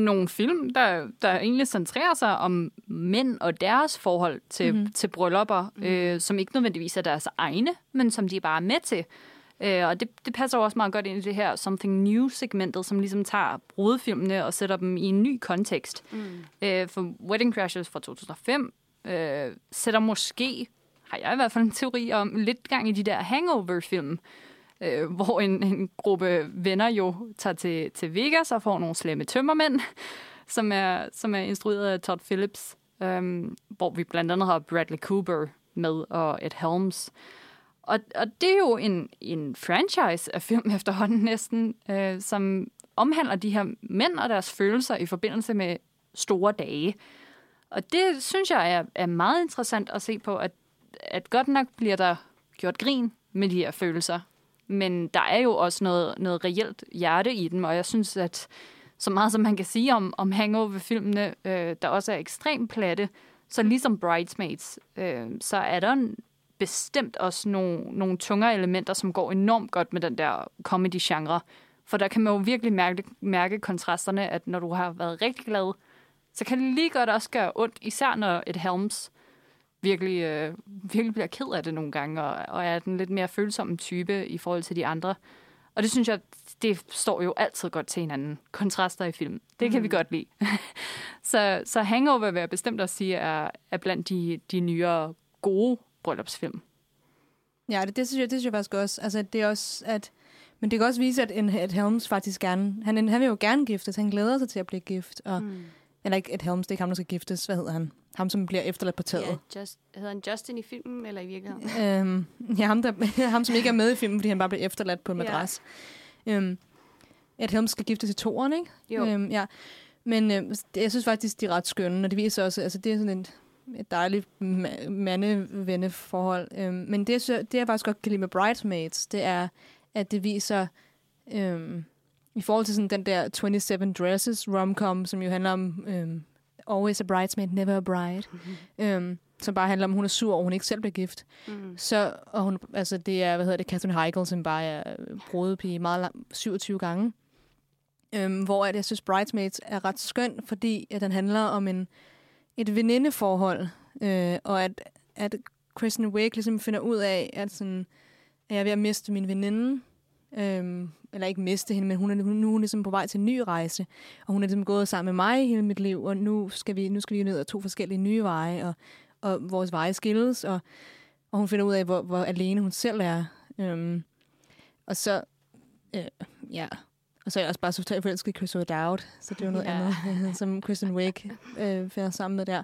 nogle film, der, der egentlig centrerer sig om mænd og deres forhold til, Mhm. mm-hmm. til bryllupper, mm. øh, som ikke nødvendigvis er deres egne, men som de bare er med til. Øh, og det, det passer jo også meget godt ind i det her Something New-segmentet, som ligesom tager brudefilmene og sætter dem i en ny kontekst. Mm. Øh, for Wedding Crashers fra 2005 øh, sætter måske, har jeg i hvert fald en teori om, lidt gang i de der hangover-film, øh, hvor en, en gruppe venner jo tager til, til Vegas og får nogle slemme tømmermænd, som er, som er instrueret af Todd Phillips, øh, hvor vi blandt andet har Bradley Cooper med og Ed Helms. Og, og det er jo en, en franchise af film efterhånden næsten, øh, som omhandler de her mænd og deres følelser i forbindelse med store dage. Og det synes jeg er, er meget interessant at se på, at, at godt nok bliver der gjort grin med de her følelser, men der er jo også noget, noget reelt hjerte i dem, og jeg synes, at så meget som man kan sige om, om hangover-filmene, øh, der også er ekstremt platte, så ligesom Bridesmaids, øh, så er der en- bestemt også nogle, nogle tungere elementer, som går enormt godt med den der comedy-genre. For der kan man jo virkelig mærke, mærke kontrasterne, at når du har været rigtig glad, så kan det lige godt også gøre ondt, især når et Helms virkelig, øh, virkelig bliver ked af det nogle gange, og, og er den lidt mere følsomme type i forhold til de andre. Og det synes jeg, det står jo altid godt til hinanden. Kontraster i film. Det kan mm. vi godt lide. så, så Hangover vil jeg bestemt også sige, er, er blandt de, de nyere gode bryllupsfilm. Ja, det, det, synes jeg, det synes jeg faktisk også. Altså, det er også, at... Men det kan også vise, at, en, at Helms faktisk gerne... Han, han vil jo gerne giftes. Han glæder sig til at blive gift. Og, mm. Eller ikke et Helms, det er ikke ham, der skal giftes. Hvad hedder han? Ham, som bliver efterladt på taget. Ja, just, hedder han Justin i filmen, eller i virkeligheden? Øhm, ja, ham, der, ham, som ikke er med i filmen, fordi han bare bliver efterladt på en madras. Ja. Øhm, at Helms skal giftes i toeren, ikke? Jo. Øhm, ja. Men det- jeg synes faktisk, de er ret skønne, og det viser også, altså det er sådan et, et dejligt ma- mande-venne-forhold. Øhm, men det, det, jeg faktisk godt kan lide med Bridesmaids, det er, at det viser, øhm, i forhold til sådan den der 27 Dresses romcom, som jo handler om øhm, Always a bridesmaid, never a bride. Mm-hmm. Øhm, som bare handler om, at hun er sur at hun ikke selv bliver gift. Mm. Så, og hun, altså det er, hvad hedder det, Catherine Heigl, som bare er brudepige meget lang, 27 gange. Øhm, hvor at jeg synes, Bridesmaids er ret skøn, fordi at den handler om en, et venindeforhold, øh, og at, at Kristen Wiig ligesom finder ud af, at, sådan, at jeg er ved at miste min veninde, øhm, eller ikke miste hende, men hun er, nu er hun ligesom på vej til en ny rejse, og hun er ligesom gået sammen med mig hele mit liv, og nu skal vi, nu skal vi ned ad to forskellige nye veje, og, og vores veje skilles, og, og hun finder ud af, hvor, hvor alene hun selv er. Øhm, og så, øh, ja, og så er jeg også bare så totalt forelsket i Chris O'Dowd, så det er jo noget ja. andet, som Kristen Wiig øh, finder sammen med der.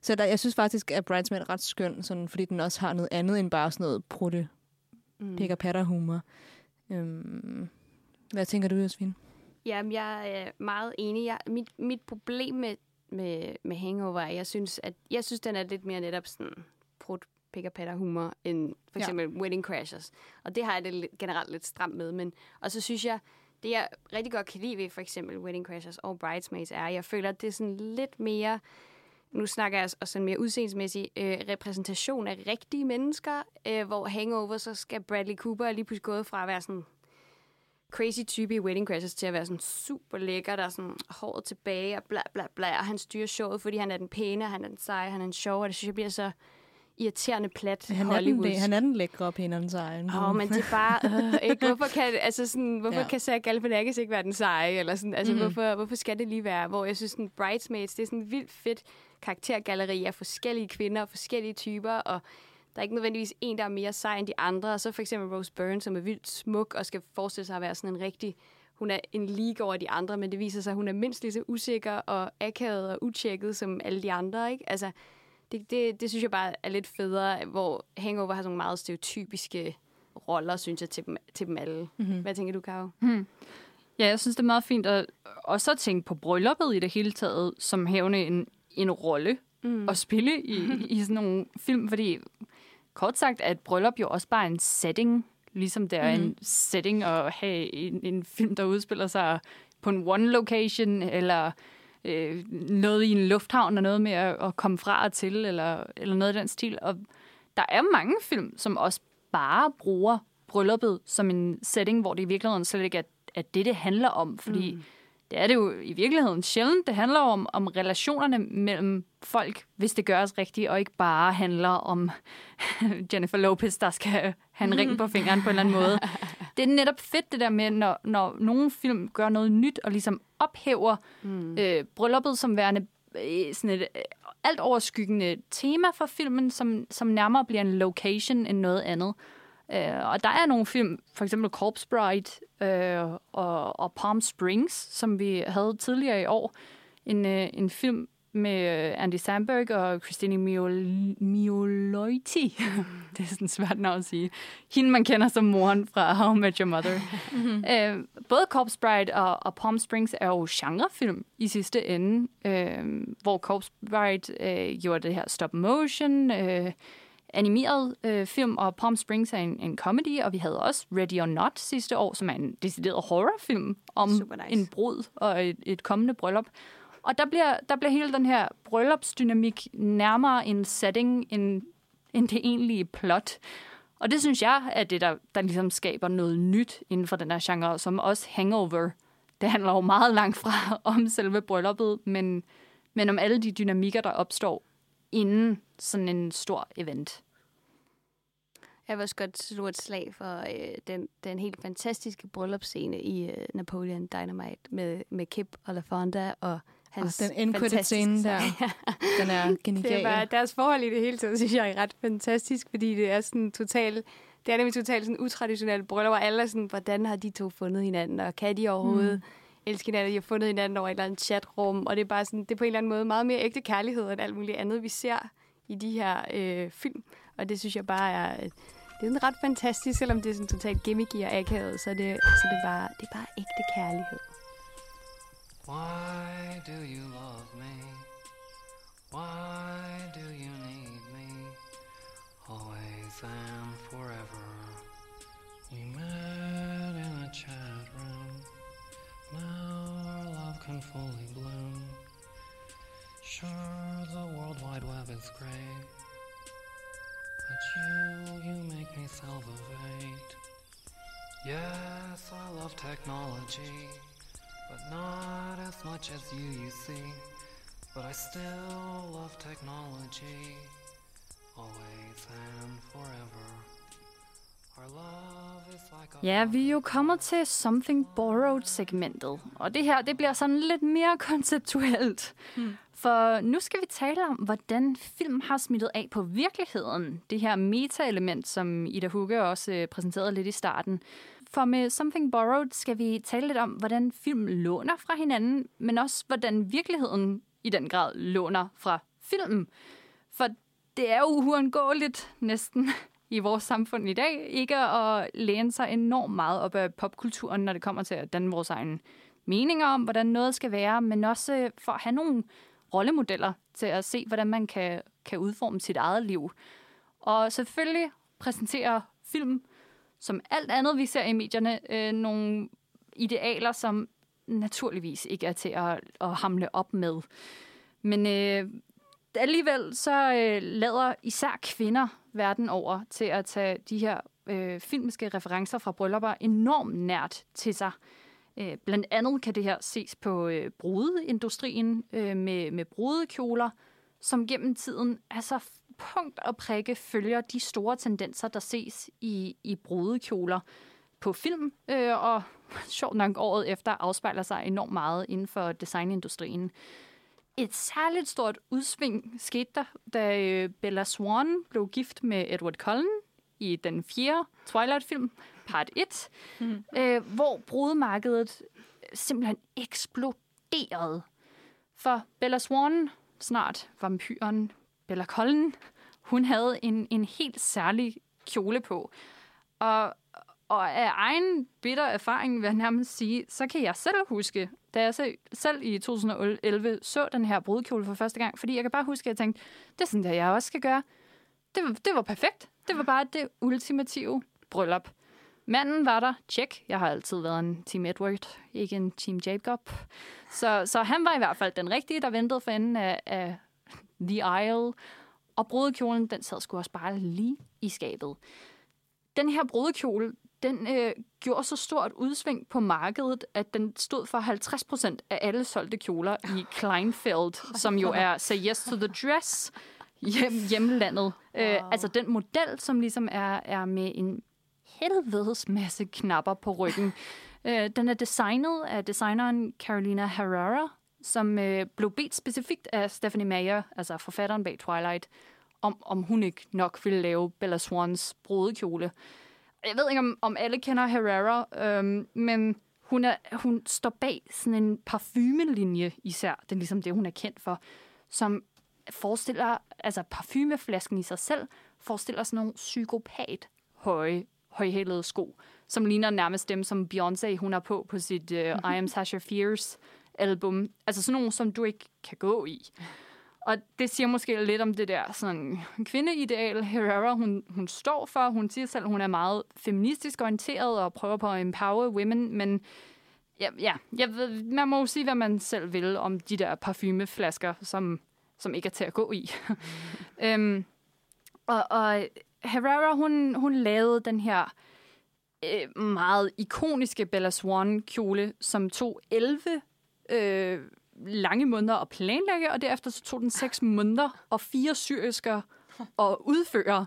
Så der, jeg synes faktisk, at Bridesmaid er ret skøn, sådan, fordi den også har noget andet end bare sådan noget prutte, mm. pick patter humor. Øhm, hvad tænker du, Josefine? Jamen, jeg er meget enig. Jeg, mit, mit problem med, med, med Hangover er, jeg synes, at jeg synes, den er lidt mere netop sådan prut pick patter humor end for eksempel ja. Wedding Crashers. Og det har jeg det generelt lidt stramt med. Men, og så synes jeg, det jeg rigtig godt kan lide ved for eksempel Wedding Crashers og Bridesmaids er, at jeg føler, at det er sådan lidt mere nu snakker jeg også sådan mere udseendsmæssig øh, repræsentation af rigtige mennesker, øh, hvor Hangover, så skal Bradley Cooper lige pludselig gået fra at være sådan crazy type i Wedding Crashers til at være sådan super lækker, der er sådan håret tilbage og bla bla bla, og han styrer showet, fordi han er den pæne, han er den seje, han er den sjove, og det synes jeg bliver så irriterende plat han er, den, det, han er den lækre og pæne den seje. Åh, oh, men det er bare... Øh, ikke? Hvorfor kan, altså sådan, hvorfor ja. kan Sarah Galifianakis ikke være den seje? Eller sådan, altså, mm-hmm. hvorfor, hvorfor skal det lige være? Hvor jeg synes, sådan, Bridesmaids, det er sådan vildt fedt karaktergalleri af forskellige kvinder og forskellige typer, og der er ikke nødvendigvis en, der er mere sej end de andre. Og så for eksempel Rose Byrne, som er vildt smuk og skal forestille sig at være sådan en rigtig... Hun er en league over de andre, men det viser sig, at hun er mindst lige så usikker og akavet og utjekket som alle de andre. Ikke? Altså, det, det, det synes jeg bare er lidt federe, hvor Hangover har sådan nogle meget stereotypiske roller, synes jeg, til dem, til dem alle. Mm-hmm. Hvad tænker du, Karo? Mm. Ja, jeg synes, det er meget fint at også at tænke på brylluppet i det hele taget, som havne en, en rolle mm. at spille i, i sådan nogle film, fordi kort sagt er et bryllup jo også bare en setting, ligesom det er mm. en setting at have en, en film, der udspiller sig på en one location, eller øh, noget i en lufthavn, og noget med at, at komme fra og til, eller, eller noget af den stil. Og der er mange film, som også bare bruger brylluppet som en setting, hvor det i virkeligheden slet ikke er, er det, det handler om, fordi mm det er det jo i virkeligheden sjældent. Det handler om, om relationerne mellem folk, hvis det gøres rigtigt, og ikke bare handler om Jennifer Lopez, der skal have en ring på fingeren på en eller anden måde. Det er netop fedt det der med, når, når nogle film gør noget nyt, og ligesom ophæver mm. øh, brylluppet som værende øh, sådan et øh, alt overskyggende tema for filmen, som, som nærmere bliver en location end noget andet. Øh, og der er nogle film, for eksempel Corpse Bride øh, og, og Palm Springs, som vi havde tidligere i år. En, øh, en film med øh, Andy Samberg og Christine Miol- Mioloiti. det er sådan svært navn at sige. Hende, man kender som moren fra How I Met Your Mother. mm-hmm. øh, både Corpse Bride og, og Palm Springs er jo genrefilm i sidste ende, øh, hvor Corpse Bride øh, gjorde det her stop motion, øh, animeret øh, film, og Palm Springs er en, en comedy, og vi havde også Ready or Not sidste år, som er en decideret horrorfilm om nice. en brud og et, et kommende bryllup. Og der bliver, der bliver hele den her bryllupsdynamik nærmere en setting end, end det egentlige plot. Og det synes jeg er det, der, der ligesom skaber noget nyt inden for den her genre, som også Hangover. Det handler jo meget langt fra om selve brylluppet, men, men om alle de dynamikker, der opstår inden sådan en stor event. Jeg vil også godt slå et slag for øh, den, den helt fantastiske bryllupsscene i øh, Napoleon Dynamite med, med Kip og LaFonda og hans oh, den endcredit scene der, den er genial. Det var, deres forhold i det hele taget, synes jeg er ret fantastisk, fordi det er sådan totalt det er nemlig totalt sådan utraditionelt bryllup, hvor alle er sådan, hvordan har de to fundet hinanden, og kan de overhovedet mm elske hinanden, de har fundet hinanden over et eller andet chatrum, og det er bare sådan, det er på en eller anden måde meget mere ægte kærlighed end alt muligt andet, vi ser i de her øh, film. Og det synes jeg bare er, øh, det er ret fantastisk, selvom det er sådan totalt gimmicky og akavet, så det, så det, er bare, det er bare ægte kærlighed. Why do you love me? Why fully bloom. Sure, the World Wide Web is great. But you, you make me salivate. Yes, I love technology, but not as much as you, you see. But I still love technology, always and forever. Ja, vi er jo kommet til Something Borrowed-segmentet, og det her det bliver sådan lidt mere konceptuelt. Hmm. For nu skal vi tale om, hvordan film har smittet af på virkeligheden. Det her meta-element, som Ida Hugge også øh, præsenterede lidt i starten. For med Something Borrowed skal vi tale lidt om, hvordan film låner fra hinanden, men også hvordan virkeligheden i den grad låner fra filmen. For det er jo uundgåeligt næsten i vores samfund i dag. Ikke at læne sig enormt meget op af popkulturen, når det kommer til at danne vores egen meninger om, hvordan noget skal være, men også for at have nogle rollemodeller til at se, hvordan man kan, kan udforme sit eget liv. Og selvfølgelig præsenterer film, som alt andet, vi ser i medierne, øh, nogle idealer, som naturligvis ikke er til at, at hamle op med. Men øh, alligevel så øh, lader især kvinder verden over til at tage de her øh, filmiske referencer fra bryllupper enormt nært til sig. Øh, blandt andet kan det her ses på øh, brudeindustrien øh, med, med brudekjoler, som gennem tiden altså punkt og prikke følger de store tendenser, der ses i, i brudekjoler på film, øh, og sjovt nok året efter afspejler sig enormt meget inden for designindustrien. Et særligt stort udsving skete der, da øh, Bella Swan blev gift med Edward Cullen i den fjerde Twilight-film, part 1, mm. øh, hvor brudemarkedet simpelthen eksploderede. For Bella Swan, snart vampyren Bella Cullen, hun havde en, en helt særlig kjole på. Og, og af egen bitter erfaring, vil jeg nærmest sige, så kan jeg selv huske, da jeg selv i 2011 så den her brudekjole for første gang, fordi jeg kan bare huske, at jeg tænkte, det er sådan, der jeg også skal gøre. Det det var perfekt. Det var bare det ultimative bryllup. Manden var der, tjek. Jeg har altid været en Team Edward, ikke en Team Jacob. Så, så han var i hvert fald den rigtige, der ventede for enden af, af The Isle. Og brudekjolen, den sad sgu også bare lige i skabet. Den her brudekjole, den øh, gjorde så stort udsving på markedet, at den stod for 50 procent af alle solgte kjoler i Kleinfeld, som jo er Say Yes to the Dress, hjem, hjemlandet. Wow. Øh, altså den model, som ligesom er, er med en helvedes masse knapper på ryggen. øh, den er designet af designeren Carolina Herrera, som øh, blev bedt specifikt af Stephanie Meyer, altså forfatteren bag Twilight, om, om hun ikke nok ville lave Bella Swans brudekjole. Jeg ved ikke, om, om alle kender Herrera, øhm, men hun, er, hun står bag sådan en parfumelinje især. Det er ligesom det, hun er kendt for, som forestiller, altså parfumeflasken i sig selv, forestiller sådan nogle psykopat høje, højhælede sko, som ligner nærmest dem, som Beyoncé hun har på på sit uh, I Am Sasha Fierce album. Altså sådan nogle, som du ikke kan gå i. Og det siger måske lidt om det der sådan, kvindeideal, Herrera hun, hun står for. Hun siger selv, at hun er meget feministisk orienteret og prøver på at empower women, men ja, ja jeg ved, man må jo sige, hvad man selv vil om de der parfumeflasker, som, som ikke er til at gå i. Øhm, og, og Herrera, hun, hun lavede den her øh, meget ikoniske Bella Swan kjole, som tog 11 øh, lange måneder at planlægge, og derefter så tog den seks måneder og fire syrisker at udføre.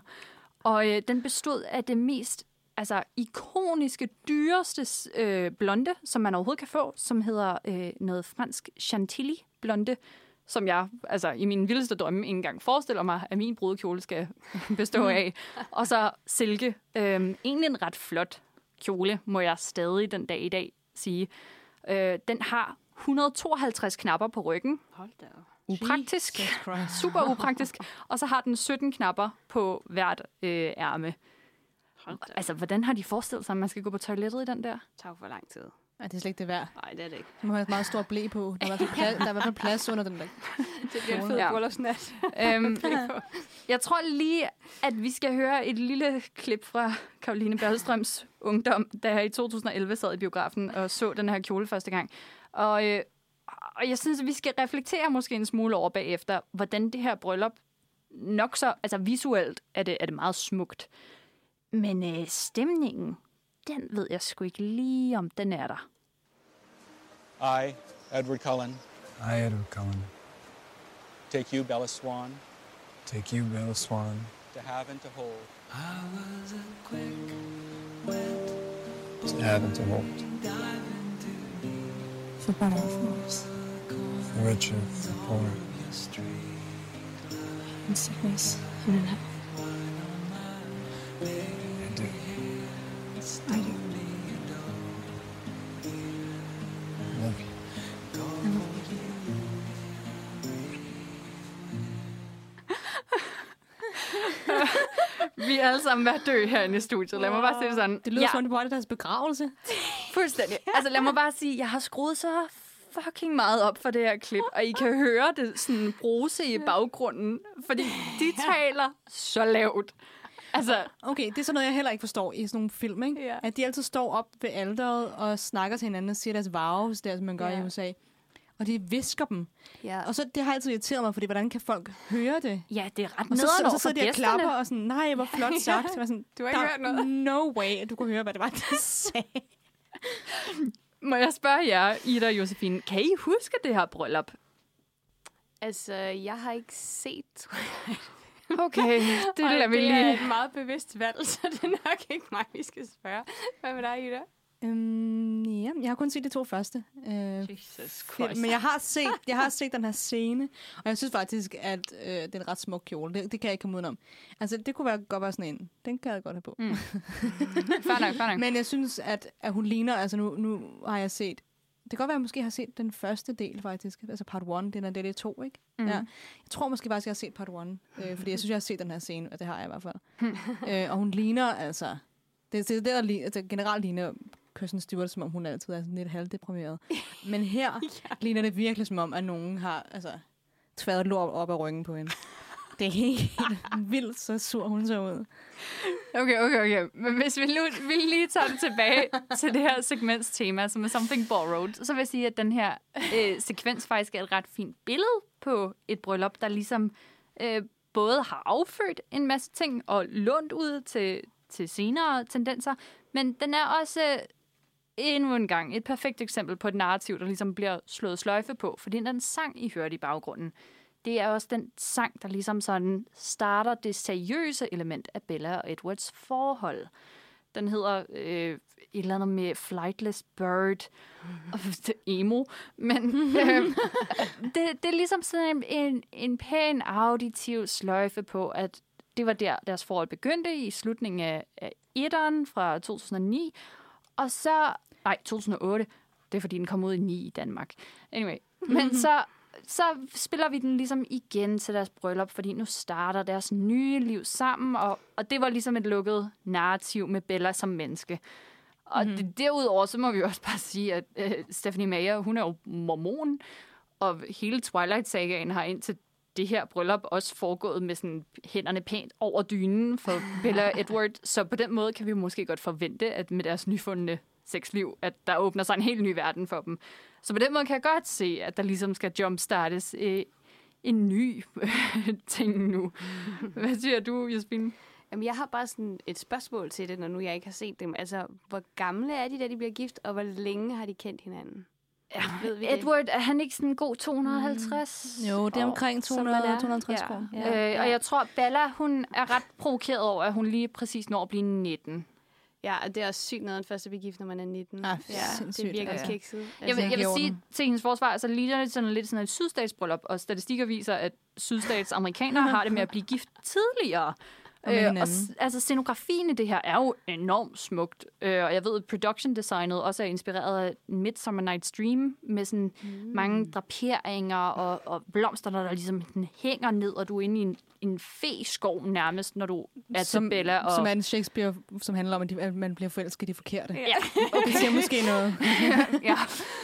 Og øh, den bestod af det mest altså, ikoniske, dyreste øh, blonde, som man overhovedet kan få, som hedder øh, noget fransk chantilly blonde, som jeg altså, i min vildeste drømme ikke engang forestiller mig, at min brudekjole skal bestå af. Og så silke. Øh, egentlig en ret flot kjole, må jeg stadig den dag i dag sige. Øh, den har 152 knapper på ryggen. Hold da Upraktisk. Super upraktisk. Og så har den 17 knapper på hvert øh, ærme. Altså, hvordan har de forestillet sig, at man skal gå på toilettet i den der? Det tager for lang tid. Nej, det er slet ikke det værd. Nej, det er det ikke. Du må have et meget stort blæ på. Der er, plads, i hvert fald plads under den der. det bliver en fed ja. bryllupsnat. øhm, jeg tror lige, at vi skal høre et lille klip fra Karoline Berlstrøms ungdom, da jeg i 2011 sad i biografen og så den her kjole første gang. Og, øh, og jeg synes, at vi skal reflektere måske en smule over bagefter, hvordan det her bryllup nok så, altså visuelt er det, er det meget smukt. Men øh, stemningen, den ved jeg sgu ikke lige, om den er der. I, Edward Cullen. I, Edward Cullen. Take you, Bella Swan. Take you, Bella Swan. To have and to hold. I was a quick, wet, to have and to hold. For better or for worse. For richer, for poor. In sickness and in health. I do. I do. I love you. I love you. vi er alle sammen ved at dø herinde i studiet. Lad mig bare sige det sådan. Det lyder ja. som, det var det deres begravelse. Fuldstændig. Altså lad mig bare sige, jeg har skruet så fucking meget op for det her klip, og I kan høre det sådan bruse i baggrunden, fordi de taler så lavt. Altså, okay, det er sådan noget, jeg heller ikke forstår i sådan nogle film, ikke? Ja. At de altid står op ved alderet og snakker til hinanden og siger deres vows, der som man gør ja. i USA. Og de visker dem. Ja. Og så det har altid irriteret mig, fordi hvordan kan folk høre det? Ja, det er ret Og så, så, så sidder de og klapper og sådan, nej, hvor flot sagt. ja. sådan, du har ikke hørt noget. No way, at du kunne høre, hvad det var, de sagde. Må jeg spørge jer, Ida og Josefine, kan I huske det her bryllup? Altså, jeg har ikke set, tror jeg. Okay, det lader vi lige. det er et meget bevidst valg, så det er nok ikke mig, vi skal spørge. Hvad med dig, Ida? Øhm, ja, jeg har kun set de to første. Øh, Jesus Christ. Men jeg har, set, jeg har set den her scene, og jeg synes faktisk, at øh, det er en ret smuk kjole. Det, det kan jeg ikke komme udenom. Altså, det kunne være, godt være sådan en. Den kan jeg godt have på. Mm. fair nok, fair nok. Men jeg synes, at, at hun ligner, altså nu, nu har jeg set det kan godt være, at jeg måske har set den første del, faktisk. Altså part 1, det er det er 2, ikke? Mm. Ja. Jeg tror måske faktisk, jeg har set part 1. Øh, fordi jeg synes, jeg har set den her scene, og det har jeg i hvert fald. øh, og hun ligner altså... Det, det, det der, der altså, generelt ligner Kirsten Stewart, som om hun altid er sådan lidt halvdeprimeret. Men her ja. ligner det virkelig som om, at nogen har altså, tværet lort op af ryggen på hende. Det er helt vildt, så sur hun så ud. Okay, okay, okay. Men hvis vi, nu, vi lige tager det tilbage til det her segments tema, som er Something Borrowed, så vil jeg sige, at den her øh, sekvens faktisk er et ret fint billede på et bryllup, der ligesom øh, både har affødt en masse ting og lånt ud til, til senere tendenser, men den er også endnu en gang et perfekt eksempel på et narrativ, der ligesom bliver slået sløjfe på, fordi den sang, I hørte i baggrunden, det er også den sang, der ligesom sådan starter det seriøse element af Bella og Edwards forhold. Den hedder øh, et eller andet med Flightless Bird, og emo, men øh, det, det er ligesom sådan en, en, en pæn auditiv sløjfe på, at det var der, deres forhold begyndte i slutningen af, af etteren fra 2009, og så Nej, 2008. Det er, fordi den kom ud i 9 i Danmark. Anyway. Men så, så spiller vi den ligesom igen til deres bryllup, fordi nu starter deres nye liv sammen, og, og det var ligesom et lukket narrativ med Bella som menneske. Og mm-hmm. det, derudover, så må vi også bare sige, at øh, Stephanie Meyer, hun er jo mormon, og hele Twilight-sagaen har indtil det her bryllup også foregået med sådan hænderne pænt over dynen for Bella og Edward. Så på den måde kan vi måske godt forvente, at med deres nyfundne sexliv, at der åbner sig en helt ny verden for dem. Så på den måde kan jeg godt se, at der ligesom skal jumpstartes øh, en ny ting nu. Hvad siger du, Jasmin? Jamen, jeg har bare sådan et spørgsmål til det, når nu jeg ikke har set dem. Altså, hvor gamle er de, da de bliver gift, og hvor længe har de kendt hinanden? Ja, ved vi Edward, det? er han ikke sådan god 250? Mm. Jo, det er omkring 200, 250 ja, ja, ja. Øh, og jeg tror, Bella, hun er ret provokeret over, at hun lige præcis når at blive 19. Ja, og det er også sygt noget, at først at blive gift, når man er 19. Ah, ja, det er virkelig ja. kikset. Altså, jeg vil, jeg vil sige til hendes forsvar, så ligner det sådan lidt sådan et sydstatsbryllup, og statistikker viser, at sydstats amerikanere har det med at blive gift tidligere. Øh, og, altså, scenografien i det her er jo enormt smukt. Øh, og jeg ved, at production designet også er inspireret af Midsummer Night's Dream, med sådan mm. mange draperinger og, og blomster, der, der ligesom hænger ned, og du er inde i en, en fe-skov nærmest, når du er som, til Bella. Og... Som er en Shakespeare, som handler om, at, de, at man bliver forelsket i de forkerte. Ja. og det siger måske noget. ja,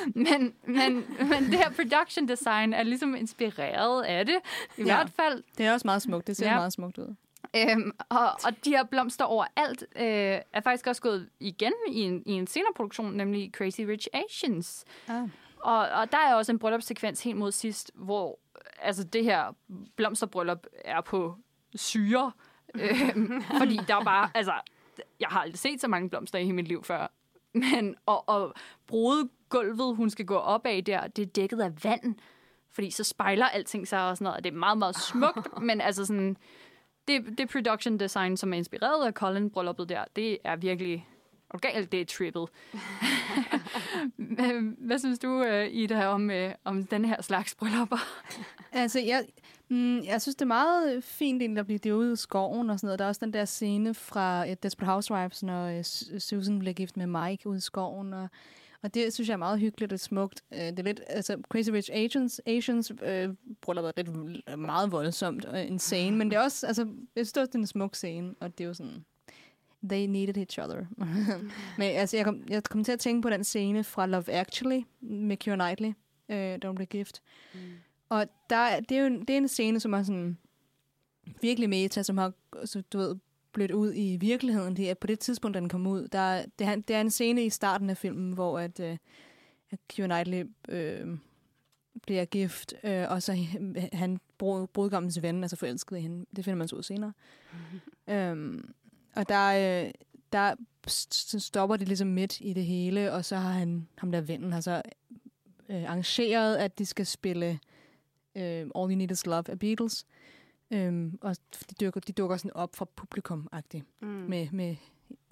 men, men, men det her production design er ligesom inspireret af det. I ja. hvert fald. Det er også meget smukt. Det ser ja. meget smukt ud. Øhm, og, og de her blomster overalt øh, er faktisk også gået igen i en, i en senere produktion, nemlig Crazy Rich Asians. Ah. Og, og der er også en bryllupssekvens helt mod sidst, hvor altså, det her blomsterbryllup er på syre. øh, fordi der er bare, altså, jeg har aldrig set så mange blomster i mit liv før. Men, og, og gulvet, hun skal gå op af der, det er dækket af vand. Fordi så spejler alting sig og sådan noget. Og det er meget, meget smukt, men altså sådan det, det production design, som er inspireret af Colin brylluppet der, det er virkelig og galt, det er trippet. Hvad synes du, øh, Ida, om, øh, om den her slags bryllupper? altså, jeg, mm, jeg synes, det er meget fint, at blive det ude i skoven og sådan noget. Der er også den der scene fra uh, Desperate Housewives, når uh, Susan bliver gift med Mike ude i skoven, og Og det synes jeg er meget hyggeligt og smukt. Øh, det er lidt, altså Crazy Rich Asians, Asians øh, bryllup er lidt meget voldsomt og en scene, men det er også, altså, jeg synes også, det er en smuk scene, og det er jo sådan, they needed each other. men altså, jeg kom, jeg kom til at tænke på den scene fra Love Actually med Keira Knightley, øh, da hun blev gift. Mm. Og der, det er jo en, det er en scene, som er sådan virkelig meta, som har, så, du ved, blødt ud i virkeligheden. Det er på det tidspunkt, da den kom ud. Der, det, er, det er en scene i starten af filmen, hvor at, uh, Keira Knightley øh, bliver gift, øh, og så han brud, brudgommens ven, altså forelsket i hende. Det finder man så ud senere. Mm-hmm. øhm, og der, øh, der stopper det ligesom midt i det hele, og så har han, ham der vennen, har så øh, arrangeret, at de skal spille øh, All You Need Is Love af Beatles. Øhm, og de dukker, de dukker sådan op fra publikum-agtigt mm. med, med,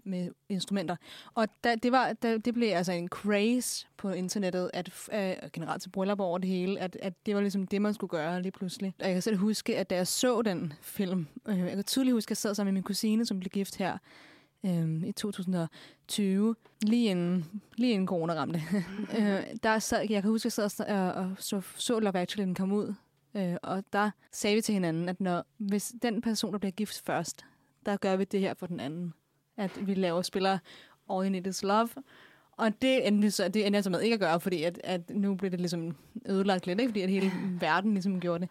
med instrumenter. Og da, det, var, da, det blev altså en craze på internettet, at uh, generelt til bryllup over det hele, at, at det var ligesom det, man skulle gøre lige pludselig. Og jeg kan selv huske, at da jeg så den film, øh, jeg kan tydeligt huske, at jeg sad sammen med min kusine, som blev gift her øh, i 2020, lige inden, lige inden corona ramte. øh, der sad, jeg kan huske, at jeg sad og, og så, så Love Actually, den kom ud, Øh, og der sagde vi til hinanden, at når, hvis den person, der bliver gift først, der gør vi det her for den anden. At vi laver spiller All You Need Is Love. Og det endte, så, det endte jeg så med ikke at gøre, fordi at, at nu blev det ligesom ødelagt lidt, ikke? fordi at hele verden ligesom gjorde det.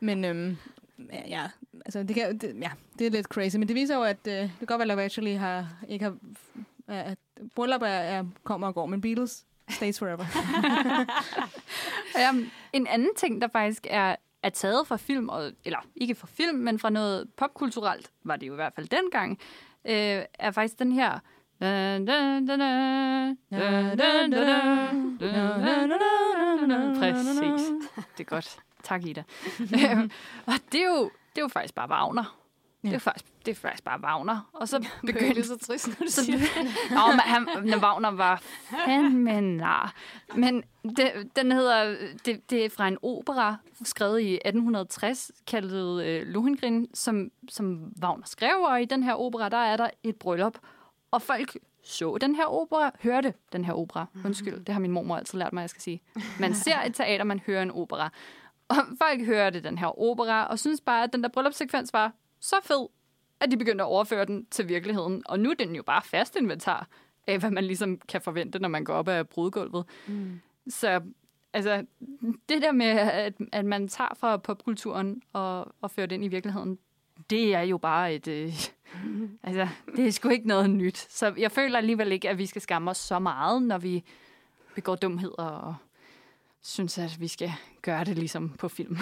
Men øhm, ja, altså det, kan, det, ja, det er lidt crazy, men det viser jo, at øh, det kan godt være, at Love Actually har, ikke har, at bryllup er, er, kommer og går, men Beatles stays forever. um, en anden ting, der faktisk er, er taget fra film, og, eller ikke fra film, men fra noget popkulturelt, var det jo i hvert fald dengang, øh, er faktisk den her... Præcis. Det er godt. Tak, Ida. og det er, jo, det er jo faktisk bare Wagner. Ja. Det, er faktisk, det er faktisk bare Wagner. Og så begyndte det så trist, når du så, siger Nå, men han, Wagner var fandme nar. Men det, den hedder, det, det er fra en opera, skrevet i 1860, kaldet øh, Lohengrin, som, som Wagner skrev, og i den her opera, der er der et bryllup. Og folk så den her opera, hørte den her opera. Undskyld, det har min mormor altid lært mig, jeg skal sige. Man ser et teater, man hører en opera. Og folk hørte den her opera, og synes bare, at den der bryllupssekvens var så fed, at de begyndte at overføre den til virkeligheden. Og nu er den jo bare fast inventar af, hvad man ligesom kan forvente, når man går op ad brudgulvet. Mm. Så altså, det der med, at, at man tager fra popkulturen og, og fører det ind i virkeligheden, det er jo bare et... Øh, altså, det er sgu ikke noget nyt. Så jeg føler alligevel ikke, at vi skal skamme os så meget, når vi begår dumheder og synes, at vi skal gøre det ligesom på film.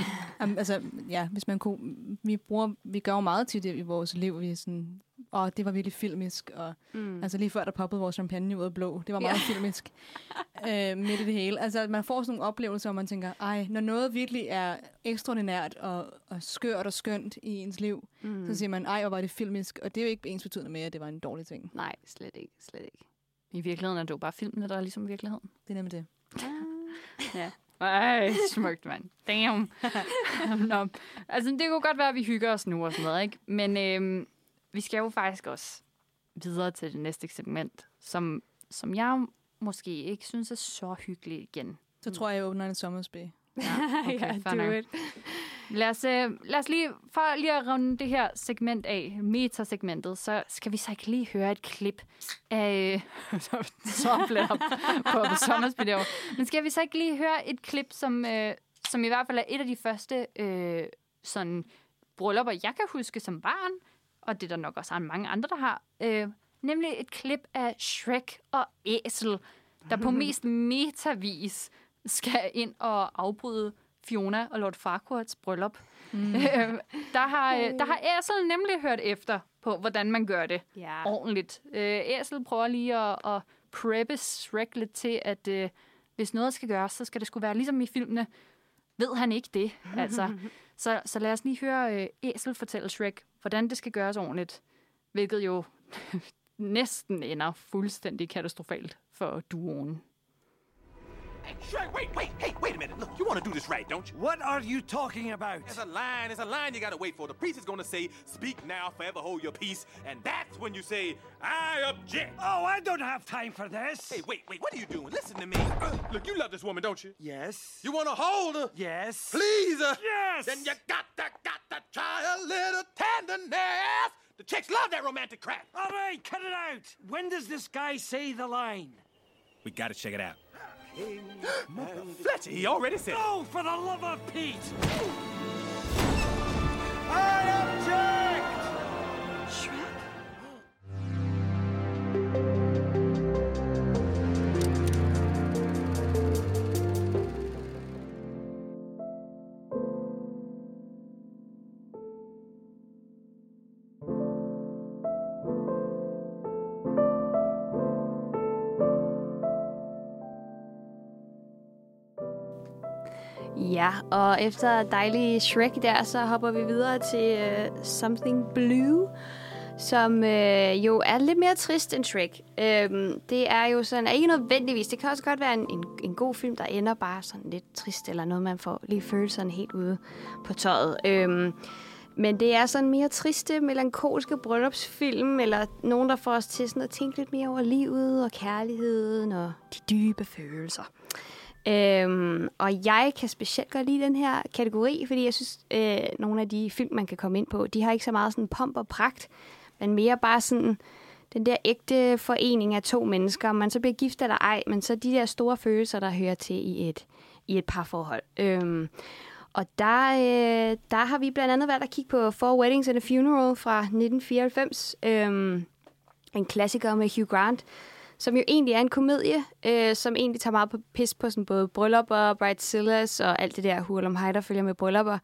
altså, ja, hvis man kunne... Vi, bruger, vi gør jo meget til det i vores liv. Vi er sådan, åh, det var virkelig filmisk. Og, mm. Altså lige før, der poppede vores champagne ud af blå. Det var meget ja. filmisk. øh, midt i det hele. Altså, man får sådan nogle oplevelser, hvor man tænker, ej, når noget virkelig er ekstraordinært og, og skørt og skønt i ens liv, mm. så siger man, ej, hvor var det filmisk. Og det er jo ikke ens betydende med, at det var en dårlig ting. Nej, slet ikke. Slet ikke. I virkeligheden er det jo bare filmene, der er ligesom virkeligheden. Det er nemlig det. Ja. Ej, smukt, mand. Damn. Nå. Altså, det kunne godt være, at vi hygger os nu og sådan noget, ikke? Men øhm, vi skal jo faktisk også videre til det næste segment, som, som jeg måske ikke synes er så hyggeligt igen. Så tror jeg, jeg åbner en sommerspil. Ja, okay, ja, do it. Lad os, øh, lad os lige, for lige at runde det her segment af, metasegmentet, så skal vi så ikke lige høre et klip af... så så op på, på sommerspillet. Men skal vi så ikke lige høre et klip, som, øh, som i hvert fald er et af de første øh, sådan bryllupper, jeg kan huske som barn, og det er der nok også mange andre, der har, øh, nemlig et klip af Shrek og Æsel, der på mest metavis skal ind og afbryde Fiona og Lord Farquhards bryllup. Mm. der, har, øh, der har Æsel nemlig hørt efter på, hvordan man gør det ja. ordentligt. Øh, Æsel prøver lige at, at preppe Shrek lidt til, at øh, hvis noget skal gøres, så skal det skulle være ligesom i filmene. Ved han ikke det? Altså. så, så lad os lige høre øh, Æsel fortælle Shrek, hvordan det skal gøres ordentligt. Hvilket jo næsten ender fuldstændig katastrofalt for duoen. Shrek, wait, wait, hey, wait want to do this right, don't you? What are you talking about? There's a line, there's a line you gotta wait for. The priest is gonna say, speak now, forever hold your peace. And that's when you say, I object. Oh, I don't have time for this. Hey, wait, wait, what are you doing? Listen to me. Uh, look, you love this woman, don't you? Yes. You wanna hold her? Yes. Please her? Yes. Then you got to, got to try a little tenderness. The chicks love that romantic crap. All right, cut it out. When does this guy say the line? We gotta check it out. Fletcher, he already said it. Oh, for the love of Pete! I object! Ja, og efter dejlig Shrek der, så hopper vi videre til uh, Something Blue, som uh, jo er lidt mere trist end Shrek. Uh, det er jo sådan, er ikke nødvendigvis, det kan også godt være en, en, en god film, der ender bare sådan lidt trist, eller noget, man får lige følelserne helt ude på tøjet. Uh, men det er sådan mere triste, melankolske bryllupsfilm, eller nogen, der får os til sådan at tænke lidt mere over livet og kærligheden og de dybe følelser. Øhm, og jeg kan specielt godt lide den her kategori, fordi jeg synes, øh, nogle af de film, man kan komme ind på, de har ikke så meget sådan pomp og pragt, men mere bare sådan den der ægte forening af to mennesker, om man så bliver gift eller ej, men så de der store følelser, der hører til i et, i et parforhold. Øhm, og der, øh, der har vi blandt andet valgt at kigge på Four Weddings and a Funeral fra 1994, øhm, en klassiker med Hugh Grant, som jo egentlig er en komedie, øh, som egentlig tager meget på pis på sådan både bryllupper, bridezillas og alt det der hul om hej, der følger med bryllupper.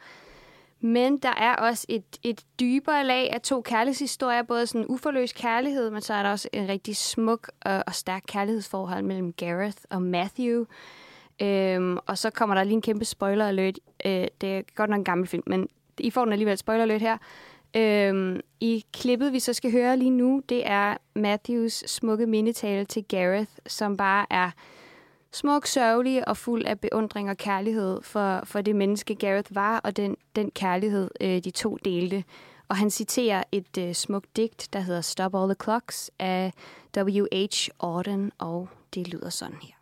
Men der er også et, et dybere lag af to kærlighedshistorier, både sådan uforløst kærlighed, men så er der også en rigtig smuk og, og stærk kærlighedsforhold mellem Gareth og Matthew. Øhm, og så kommer der lige en kæmpe spoiler alert. Øh, det er godt nok en gammel film, men I får den alligevel spoiler alert her. Øhm, I klippet, vi så skal høre lige nu, det er Matthews smukke mindetale til Gareth, som bare er smuk, sørgelig og fuld af beundring og kærlighed for, for det menneske, Gareth var, og den, den kærlighed, øh, de to delte. Og han citerer et øh, smukt digt, der hedder Stop All the Clocks af W.H. Auden, og det lyder sådan her.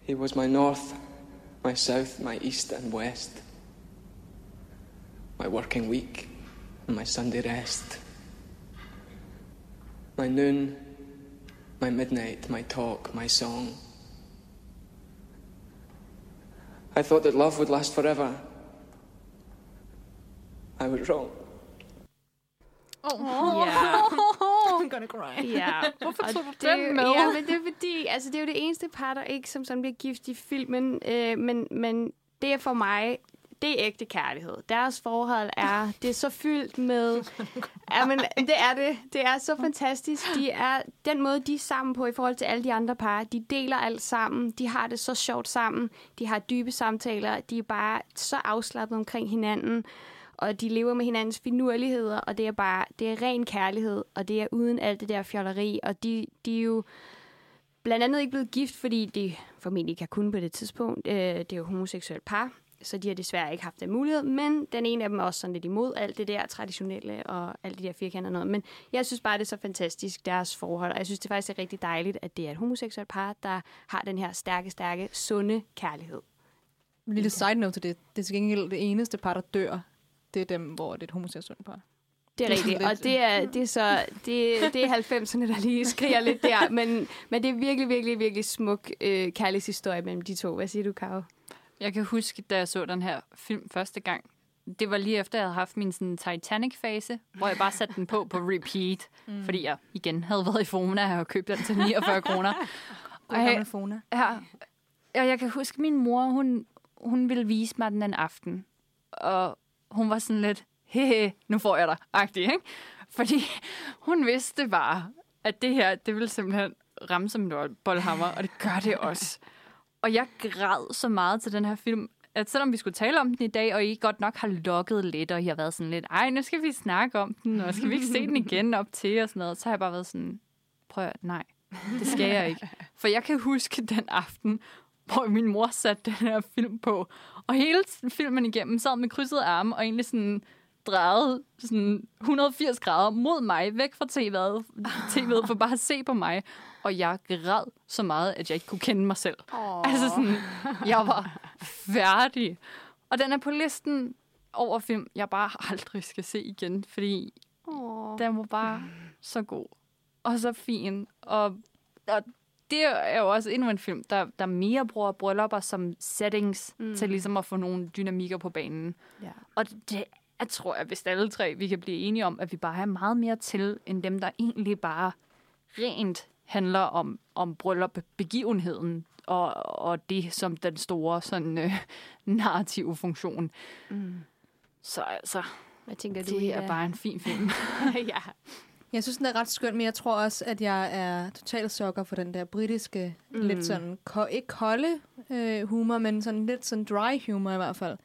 He was my north, my south, my east and west. My working week and my Sunday rest. My noon, my midnight, my talk, my song. I thought that love would last forever. I was wrong. Oh, Ja. I'm gonna cry. Ja, Hvorfor og tog du det den jo- med? Ja, men det er fordi, altså det er jo det eneste par, der ikke som sådan bliver gift i filmen, øh, men, men det er for mig, det er ægte kærlighed. Deres forhold er, det er så fyldt med, ja, men det er det. Det er så fantastisk. De er, den måde, de er sammen på i forhold til alle de andre par, de deler alt sammen. De har det så sjovt sammen. De har dybe samtaler. De er bare så afslappet omkring hinanden og de lever med hinandens finurligheder, og det er bare, det er ren kærlighed, og det er uden alt det der fjolleri, og de, de er jo blandt andet ikke blevet gift, fordi de formentlig ikke har kunnet på det tidspunkt. Øh, det er jo homoseksuelt par, så de har desværre ikke haft den mulighed, men den ene af dem er også sådan lidt imod alt det der traditionelle og alt det der firkanter noget. Men jeg synes bare, det er så fantastisk, deres forhold, og jeg synes det faktisk er rigtig dejligt, at det er et homoseksuelt par, der har den her stærke, stærke, sunde kærlighed. En lille side note til det. Det er til gengæld det eneste par, der dør. Det er dem, hvor det er et homoseksuelt par. Det er rigtigt, og det er, det er så det, det er 90'erne, der lige skriger lidt der, men, men det er virkelig, virkelig, virkelig smuk øh, kærlighedshistorie mellem de to. Hvad siger du, Karo? Jeg kan huske, da jeg så den her film første gang, det var lige efter, jeg havde haft min sådan, Titanic-fase, hvor jeg bare satte den på på repeat, Mm. fordi jeg igen havde været i Fona og købt den til 49 kroner. God gamle Fona. Ja, og jeg kan huske, min mor, hun, hun ville vise mig den en aften, og hun var sådan lidt, hehe, nu får jeg dig, agtig, ikke? Fordi hun vidste bare, at det her, det ville simpelthen ramme som en boldhammer, og det gør det også. Og jeg græd så meget til den her film, at selvom vi skulle tale om den i dag, og I godt nok har lukket lidt, og I har været sådan lidt, ej, nu skal vi snakke om den, og skal vi ikke se den igen op til, og sådan noget, så har jeg bare været sådan, prøv at, nej, det skal jeg ikke. For jeg kan huske den aften, hvor min mor satte den her film på, og hele filmen igennem sad med krydsede arme, og egentlig sådan drejet sådan 180 grader mod mig, væk fra tv'et, TV'et for bare at se på mig. Og jeg græd så meget, at jeg ikke kunne kende mig selv. Åh. Altså sådan, jeg var færdig. Og den er på listen over film, jeg bare aldrig skal se igen, fordi Åh. den var bare så god. Og så fin. Og, og det er jo også endnu en film, der, der mere bruger bryllupper som settings Mm. til ligesom at få nogle dynamikker på banen. Ja. Og det jeg tror jeg, hvis alle tre vi kan blive enige om, at vi bare har meget mere til, end dem, der egentlig bare rent handler om, om bryllup, begivenheden, og, og det som den store sådan, øh, narrative funktion. Mm. Så altså, Hvad tænker det du, er Ida? bare en fin film. ja. Jeg synes, den er ret skøn, men jeg tror også, at jeg er totalt sokker for den der britiske, Mm. mm. lidt sådan, ko- ikke kolde øh, humor, men sådan lidt sådan dry humor i hvert fald.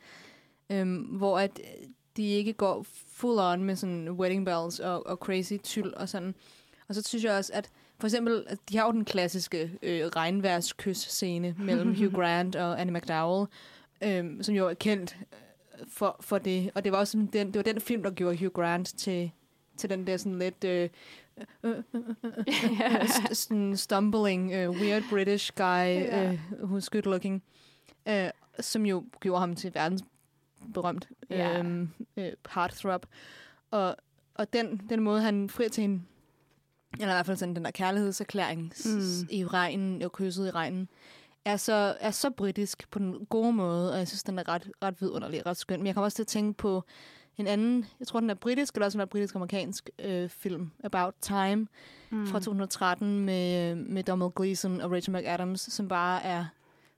Øhm, hvor at øh, de ikke går full on med sådan wedding bells og, og crazy tyld og sådan. Og så synes jeg også, at for eksempel, de har jo den klassiske øh, regnværskys-scene mellem Hugh Grant og Annie McDowell, øh, som jo er kendt øh, for, for det. Og det var også sådan den, det var den film, der gjorde Hugh Grant til, til den der sådan lidt... Øh, øh, øh, øh, øh, st- sådan stumbling, uh, weird British guy, uh, who's good looking, uh, som jo gjorde ham til verdens berømt Ja. um, uh, heartthrob. Og, og den, den måde, han frier til hende, eller i hvert fald sådan den der kærlighedserklæring Mm. i regnen, og kysset i regnen, er så, er så britisk på den gode måde, og jeg synes, den er ret, ret vidunderlig, ret skøn. Men jeg kommer også til at tænke på en anden, jeg tror, den er britisk, eller også en britisk-amerikansk øh, film, About Time, mm. fra 2013, med, med Donald Gleeson og Rachel McAdams, som bare er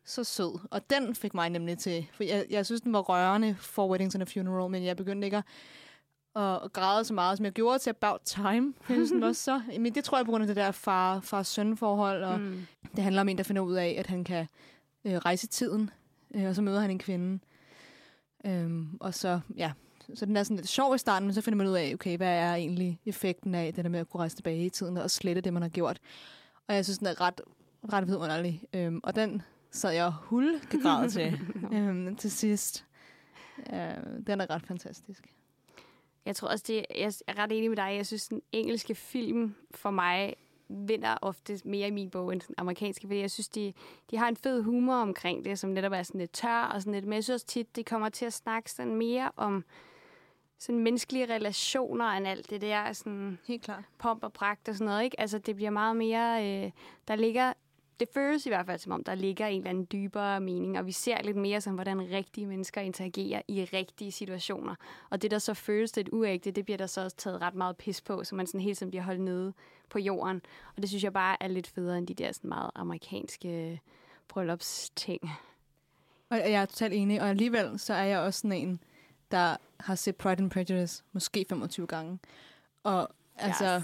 så sød. Og den fik mig nemlig til, for jeg, jeg synes, den var rørende for Weddings and a Funeral, men jeg begyndte ikke at, at, at græde så meget, som jeg gjorde til About Time. Den var så... Men det tror jeg på grund af det der far, far-søn-forhold, og Mm. det handler om en, der finder ud af, at han kan øh, rejse i tiden, øh, og så møder han en kvinde. Øhm, og så, ja, så den er sådan lidt sjov i starten, men så finder man ud af, okay, hvad er egentlig effekten af det der med at kunne rejse tilbage i tiden og slette det, man har gjort. Og jeg synes, den er ret, ret vidunderlig. Øhm, og den sad jeg hulkegræd til øhm, til sidst. Øh, den er ret fantastisk. Jeg tror også, det, jeg er ret enig med dig. Jeg synes, den engelske film for mig vinder ofte mere i min bog end den amerikanske, fordi jeg synes, de, de har en fed humor omkring det, som netop er sådan lidt tør og sådan lidt, men jeg synes også tit, det kommer til at snakke sådan mere om sådan menneskelige relationer end alt det der sådan Helt klart. pomp og pragt og sådan noget, ikke? Altså, det bliver meget mere, øh, der ligger, det føles i hvert fald som om, der ligger en eller anden dybere mening, og vi ser lidt mere som, hvordan rigtige mennesker interagerer i rigtige situationer. Og det, der så føles lidt uægte, det bliver der så også taget ret meget pis på, så man sådan hele tiden bliver holdt nede på jorden. Og det synes jeg bare er lidt federe end de der sådan meget amerikanske bryllupsting. Og jeg er totalt enig, og alligevel så er jeg også sådan en, der har set Pride and Prejudice måske 25 gange. Og altså...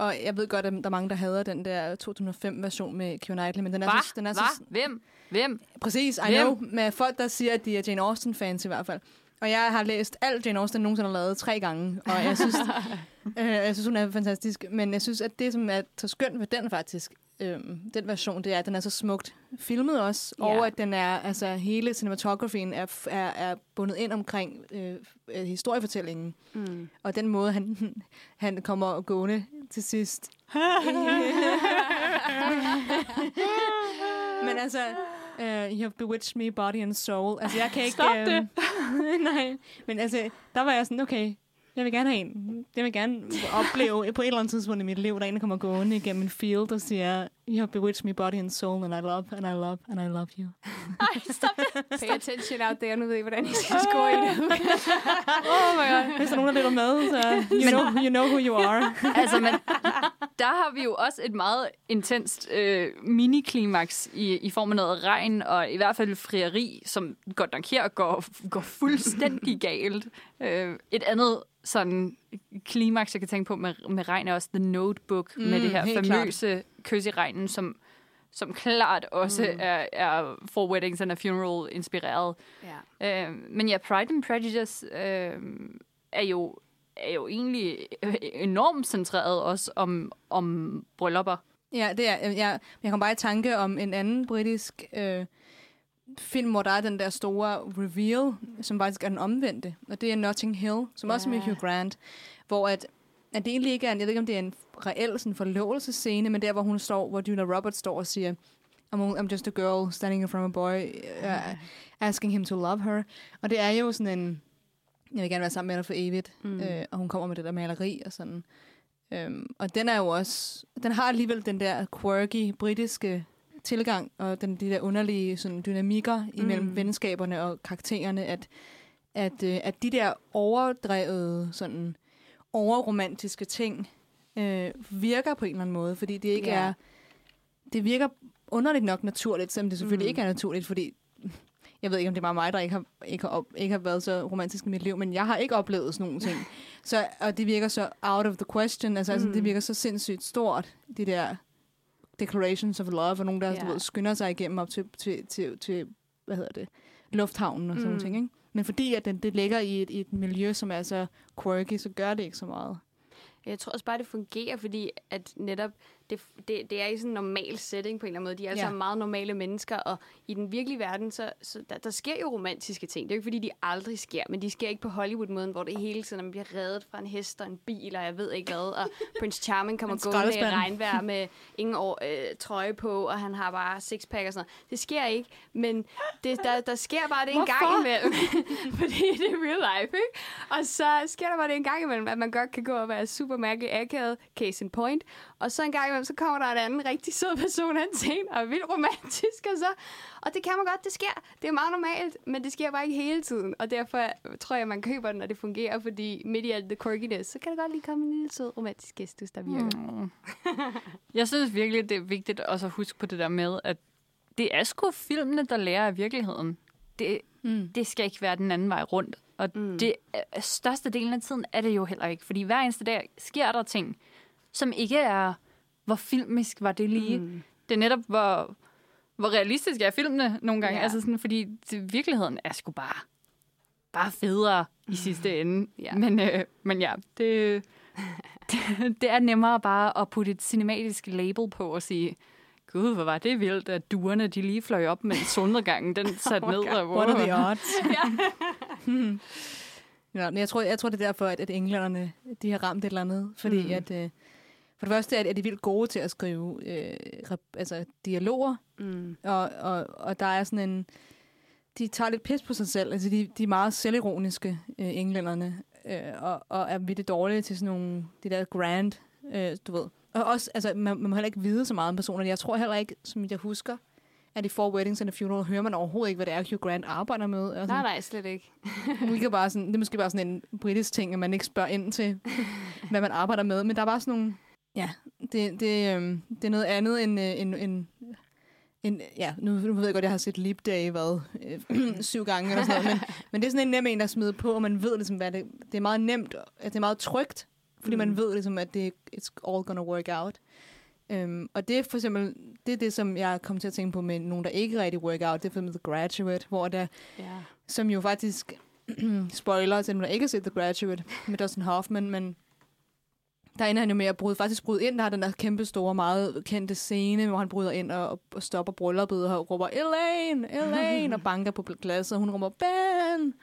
Og jeg ved godt, at der er mange, der hader den der 2005-version med Keira Knightley, men den er, Hva? så, den er Hva? så... Hvem? Hvem? Præcis, I Hvem? know. Med folk, der siger, at de er Jane Austen-fans i hvert fald. Og jeg har læst alt Jane Austen nogensinde har lavet tre gange, og jeg synes, øh, jeg synes, hun er fantastisk. Men jeg synes, at det, som er så skønt ved den faktisk, øh, den version, det er, at den er så smukt filmet også, Ja. og at den er, altså hele cinematografien er, er, er bundet ind omkring øh, øh, historiefortællingen. Mm. Og den måde, han, han kommer gående til sidst. Men altså, uh, you have bewitched me, body and soul. Altså, jeg kan ikke... Stop øhm, det. nej, men altså, der var jeg sådan, okay, jeg vil gerne have en. Jeg vil gerne opleve på et eller andet tidspunkt i mit liv, der er en, kommer gående igennem en field og siger, you have bewitched me, body and soul, and I love, and I love, and I love you. Ej, stop det. Pay attention out there, nu ved I, hvordan I skal score i det. oh my god. Hvis der er nogen, der lytter med, så you, know, you know who you are. altså, men der har vi jo også et meget intenst øh, mini-klimaks i, i form af noget regn, og i hvert fald frieri, som godt nok her går, går fuldstændig galt. Øh, et andet sådan klimaks, jeg kan tænke på med, med regn, er også The Notebook, mm, med det her famøse kys i regnen, som, som klart også mm. er, er For Weddings and a Funeral inspireret. Ja. Øh, men ja, Pride and Prejudice øh, er jo er jo egentlig enormt centreret også om, om bryllupper. Ja, det er, jeg, jeg kom bare i tanke om en anden britisk øh, film, hvor der er den der store reveal, som faktisk er den omvendte, og det er Notting Hill, som ja. også er med Hugh Grant, hvor at, at det egentlig ikke er, en, jeg ved ikke om det er en reel sådan, forlovelsescene, men der hvor hun står, hvor Julia Roberts står og siger, I'm, I'm just a girl standing in front of a boy, uh, asking him to love her. Og det er jo sådan en, jeg vil gerne være sammen med dig for evigt, mm. øh, og hun kommer med det der maleri og sådan. Øhm, og den er jo også, den har alligevel den der quirky, britiske tilgang, og den, de der underlige sådan, dynamikker imellem mm. venskaberne og karaktererne, at, at, øh, at de der overdrevede, sådan overromantiske ting, øh, virker på en eller anden måde, fordi det ikke yeah. er, det virker underligt nok naturligt, selvom det selvfølgelig mm. ikke er naturligt, fordi jeg ved ikke, om det er bare mig, der ikke har, ikke, har, op, ikke har været så romantisk i mit liv, men jeg har ikke oplevet sådan nogle ting. Så, og det virker så out of the question, altså, mm. altså det virker så sindssygt stort, de der declarations of love, og nogen, der yeah. du ved, skynder sig igennem op til, til, til, til hvad hedder det, lufthavnen og sådan mm. noget ting, ikke? Men fordi at den, det ligger i et, i et miljø, som er så quirky, så gør det ikke så meget. Jeg tror også bare, det fungerer, fordi at netop det, det, det er i sådan en normal setting på en eller anden måde. De er altså ja. meget normale mennesker, og i den virkelige verden, så, så der, der sker jo romantiske ting. Det er jo ikke, fordi de aldrig sker, men de sker ikke på Hollywood-måden, hvor det hele tiden man bliver reddet fra en hest og en bil, og jeg ved ikke hvad, og Prince Charming kommer gående i regnvejr med ingen år, øh, trøje på, og han har bare sixpack og sådan noget. Det sker ikke, men det, der, der sker bare det en gang imellem, fordi det er real life, ikke? Og så sker der bare det en gang imellem, at man godt kan gå og være super mærkelig akavet, case in point, og så en gang imellem, så kommer der en anden rigtig sød person hen til en, og er vildt romantisk, og så... Og det kan man godt, det sker. Det er meget normalt, men det sker bare ikke hele tiden. Og derfor tror jeg, man køber den, når det fungerer, fordi midt i alt det quirkiness, så kan der godt lige komme en lille sød romantisk gestus, der virker. Mm. jeg synes virkelig, det er vigtigt også at huske på det der med, at det er sgu filmene, der lærer af virkeligheden. Det, mm. det skal ikke være den anden vej rundt. Og mm. det største delen af tiden er det jo heller ikke. Fordi hver eneste dag sker der ting, som ikke er, hvor filmisk var det lige. Mm. Det er netop, hvor, hvor realistisk er filmene nogle gange. Ja. Altså sådan, fordi det, virkeligheden er sgu bare, bare federe i sidste ende. Ja. Men, øh, men ja, det, det, det er nemmere bare at putte et cinematisk label på og sige, Gud, hvor var det vildt, at duerne de lige fløj op, mens solnedgangen den satte oh ned. Og, wow. What are the odds? ja. ja, men jeg tror, jeg tror, det er derfor, at, at englænderne de har ramt et eller andet. Fordi mm. at, øh, for det første er, er de vildt gode til at skrive øh, rep, altså, dialoger, mm. og, og, og der er sådan en... De tager lidt pis på sig selv. Altså, de, de er meget selvironiske, øh, englænderne, øh, og, og er vildt dårlige til sådan nogle... De der grand, øh, du ved. Og også, altså, man, man må heller ikke vide så meget om personerne. Jeg tror heller ikke, som jeg husker, at i Four Weddings and a Funeral hører man overhovedet ikke, hvad det er, Hugh Grant arbejder med. Og sådan. Nej, nej, slet ikke. vi kan bare sådan, det er måske bare sådan en britisk ting, at man ikke spørger ind til, hvad man arbejder med. Men der er bare sådan nogle Ja, det, det, øh, det er noget andet end, øh, end, end, end ja, nu, nu ved jeg godt, at jeg har set Leap Day, hvad, øh, syv gange eller sådan noget, men, men det er sådan en nem en, der smider på, og man ved ligesom, hvad det, det er meget nemt, at det er meget trygt, fordi mm. man ved ligesom, at det it's all gonna work out. Um, og det er for eksempel, det er det, som jeg kom til at tænke på med nogen, der ikke rigtig work out, det er for eksempel The Graduate, hvor der, yeah. som jo faktisk spoiler til dem, der ikke har set The Graduate med Dustin Hoffman, men der ender han jo med at bryde, faktisk bryde ind. Der har den der kæmpe store, meget kendte scene, hvor han bryder ind og, og stopper brylluppet og råber, Elaine, Elaine, og banker på glasset, og hun råber, Ben!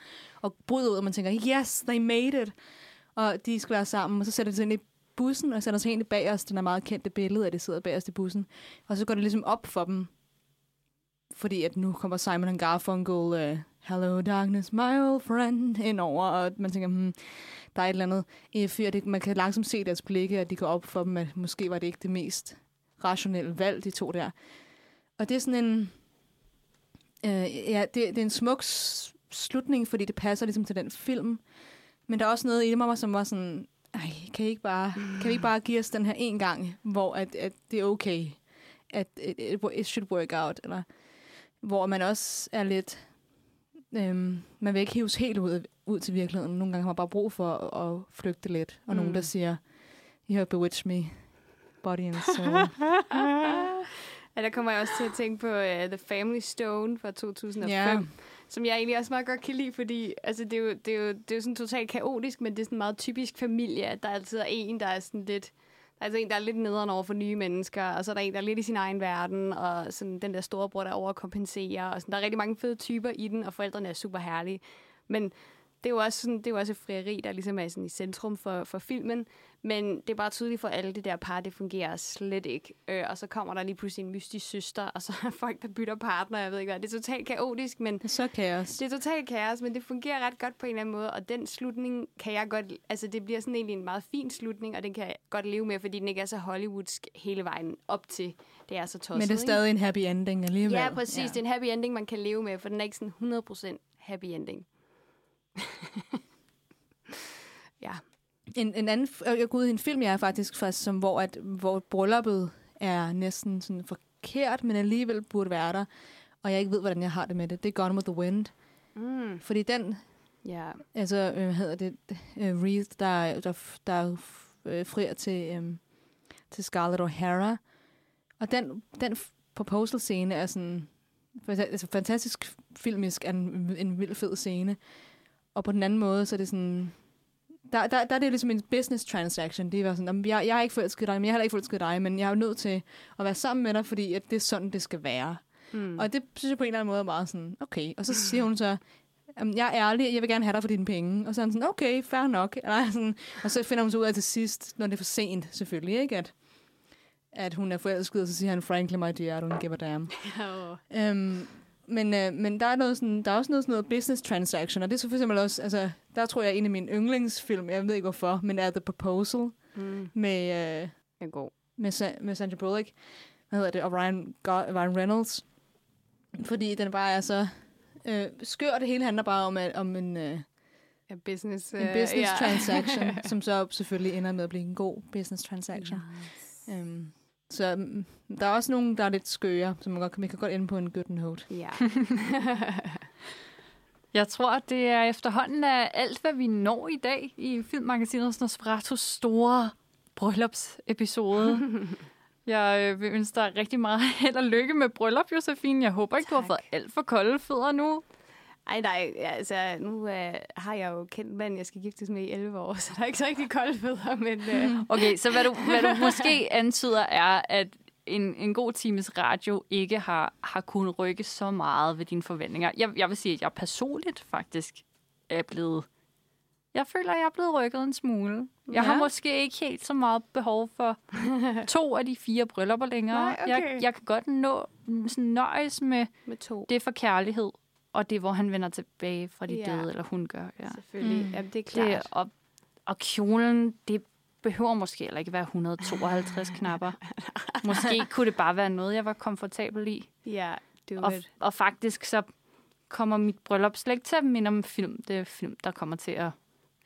Og bryder ud, og man tænker, yes, they made it! Og de skal være sammen, og så sætter de sig ind i bussen, og sætter sig ind bag os, den er meget kendte billede, at de sidder bag os i bussen. Og så går det ligesom op for dem, fordi at nu kommer Simon Garfunkel, uh, Hello Darkness, my old friend, ind over, og man tænker, hmm, der er et eller andet i fyr, det, man kan langsomt se deres blikke, at de går op for dem, at måske var det ikke det mest rationelle valg, de to der. Og det er sådan en, øh, ja, det, det er en smuk slutning, fordi det passer ligesom til den film, men der er også noget i mig, som var sådan, ej, kan I ikke bare, kan vi ikke bare give os den her en gang, hvor at, at det er okay, at it, it, it should work out, eller hvor man også er lidt, øhm, man vil ikke hives helt ud, ud til virkeligheden. Nogle gange har man bare brug for at, at flygte lidt, og mm. nogen, der siger, you have bewitched me, body and soul. ja, der kommer jeg også til at tænke på uh, The Family Stone fra 2005. Yeah som jeg egentlig også meget godt kan lide, fordi altså, det, er jo, det, er jo, det er jo sådan totalt kaotisk, men det er sådan meget typisk familie, at der altid er en, der er sådan lidt Altså en, der er lidt nederen over for nye mennesker, og så er der en, der er lidt i sin egen verden, og sådan den der storebror, der overkompenserer, og sådan, der er rigtig mange fede typer i den, og forældrene er super herlige. Men det er jo også, sådan, det er jo også et frieri, der ligesom er sådan i centrum for, for filmen. Men det er bare tydeligt for alle det der par, det fungerer slet ikke. Øh, og så kommer der lige pludselig en mystisk søster, og så er folk, der bytter partner, jeg ved ikke hvad. Det er totalt kaotisk, men... Det er så kaos. Det er totalt kaos, men det fungerer ret godt på en eller anden måde. Og den slutning kan jeg godt... Altså, det bliver sådan egentlig en meget fin slutning, og den kan jeg godt leve med, fordi den ikke er så hollywoodsk hele vejen op til. Det er så tosset, Men det er stadig ikke? en happy ending alligevel. Ja, præcis. Ja. Det er en happy ending, man kan leve med, for den er ikke sådan 100% happy ending. ja. En, en anden, jeg gud, en film, jeg er faktisk fast, som, hvor, at, hvor brylluppet er næsten sådan forkert, men alligevel burde være der, og jeg ikke ved, hvordan jeg har det med det. Det er Gone with the Wind. Mm. Fordi den, ja. altså, øh, hvad hedder det, uh, Reed, der, der, der øh, frier til, øh, til Scarlett O'Hara, og den, den proposal-scene er sådan, altså fantastisk filmisk, en, en vild fed scene, og på den anden måde, så er det sådan, der, der, der er det ligesom en business transaction. Det var sådan, jeg, jeg er ikke forelsket dig, men jeg har heller ikke forelsket dig, men jeg er nødt til at være sammen med dig, fordi at det er sådan, det skal være. Mm. Og det synes jeg på en eller anden måde er meget sådan, okay. Og så siger hun så, jeg er ærlig, jeg vil gerne have dig for dine penge. Og så er han sådan, okay, fair nok. Eller sådan, og så finder hun så ud af til sidst, når det er for sent selvfølgelig, ikke? At, at hun er forelsket, og så siger han, frankly, my dear, I don't give a damn. Oh. Øhm, men, øh, men der er, noget sådan, der er også noget, sådan noget business transaction, og det er så for eksempel også, altså, der tror jeg, en af mine yndlingsfilm, jeg ved ikke hvorfor, men er The Proposal, mm. med, øh, er god. med, Sa- med Sandra Bullock, hvad hedder det, og Ryan, God, Ryan Reynolds, fordi den bare er så øh, skør, det hele handler bare om, at, om en... Øh, Ja, business, en øh, business ja. transaction, som så selvfølgelig ender med at blive en god business transaction. Yes. Øhm, så mm, der er også nogen, der er lidt skøre, som man, godt, man kan godt ende på en good note. Ja. Jeg tror, det er efterhånden af alt, hvad vi når i dag i Filmmagasinet Nosferatus store bryllupsepisode. Jeg øh, vil ønske dig rigtig meget held og lykke med bryllup, Josefine. Jeg håber ikke, tak. du har fået alt for kolde fødder nu. Ej, nej, altså, nu øh, har jeg jo kendt mand, jeg skal giftes med i 11 år, så der er ikke så rigtig kolde fødder, men... Øh. Okay, så hvad du, hvad du måske antyder er, at en, en god times radio ikke har, har kunnet rykke så meget ved dine forventninger. Jeg, jeg vil sige, at jeg personligt faktisk er blevet... Jeg føler, at jeg er blevet rykket en smule. Jeg Ja. har måske ikke helt så meget behov for to af de fire bryllupper længere. Nej, okay. jeg, jeg kan godt nå sådan nøjes med, med to. det for kærlighed, og det, hvor han vender tilbage fra de Ja. døde, eller hun gør. Ja. Selvfølgelig. Mm. Jamen, det er klart. Det, og, og kjolen, det behøver måske heller ikke være 152 knapper. Måske kunne det bare være noget, jeg var komfortabel i. Ja, do Og, it. og faktisk så kommer mit bryllup slet ikke til at minde om film. Det er film, der kommer til at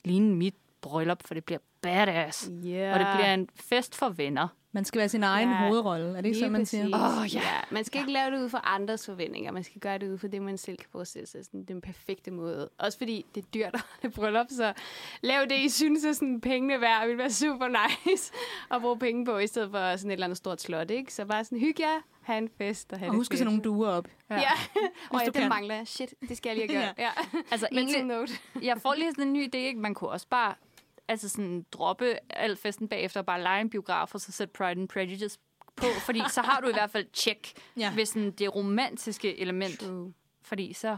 ligne mit bryllup, for det bliver badass. Yeah. Og det bliver en fest for venner. Man skal være sin egen Ja, hovedrolle, er det ikke sådan, man siger? Åh, ja. ja. Man skal ikke lave det ud for andres forventninger. Man skal gøre det ud for det, man selv kan forestille sig. Sådan den perfekte måde. Også fordi det er dyrt at holde bryllup, så lav det, I synes er sådan pengene værd. Vil være super nice at bruge penge på, i stedet for sådan et eller andet stort slot. Ikke? Så bare sådan, hygge jer, have en fest og have Og husk at sætte nogle duer op. Ja, ja. og ja, det kan. mangler. Shit, det skal jeg lige have gjort. ja. Altså egentlig, note. jeg får lige sådan en ny idé, ikke? Man kunne også bare altså sådan, droppe al festen bagefter og bare lege en biograf og så sætte Pride and Prejudice på, fordi så har du i hvert fald tjek Ja. ved sådan det romantiske element. True. Fordi så,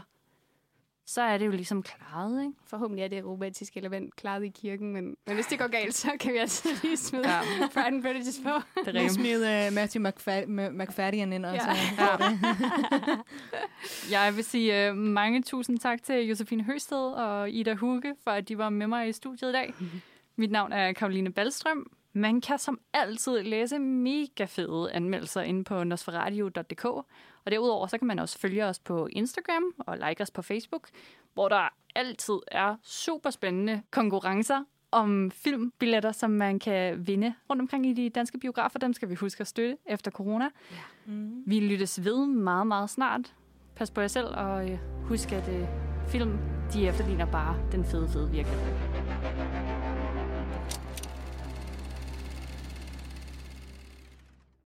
så er det jo ligesom klaret, ikke? Forhåbentlig er det romantiske element klaret i kirken, men, men hvis det går galt, så kan vi altså lige smide Ja. Pride and Prejudice på. Det er smide uh, Matthew McFad- M- McFadden ind også. Ja. Ja. Jeg vil sige uh, mange tusind tak til Josefine Høsted og Ida Hugge, for at de var med mig i studiet i dag. Mit navn er Karoline Ballstrøm. Man kan som altid læse mega fede anmeldelser inde på nosferadio.dk. Og derudover så kan man også følge os på Instagram og like os på Facebook, hvor der altid er super spændende konkurrencer om filmbilletter, som man kan vinde rundt omkring i de danske biografer. Dem skal vi huske at støtte efter corona. Mm. Vi lyttes ved meget, meget snart. Pas på jer selv, og øh, husk, at øh, film, de efterligner bare den fede, fede virkelighed.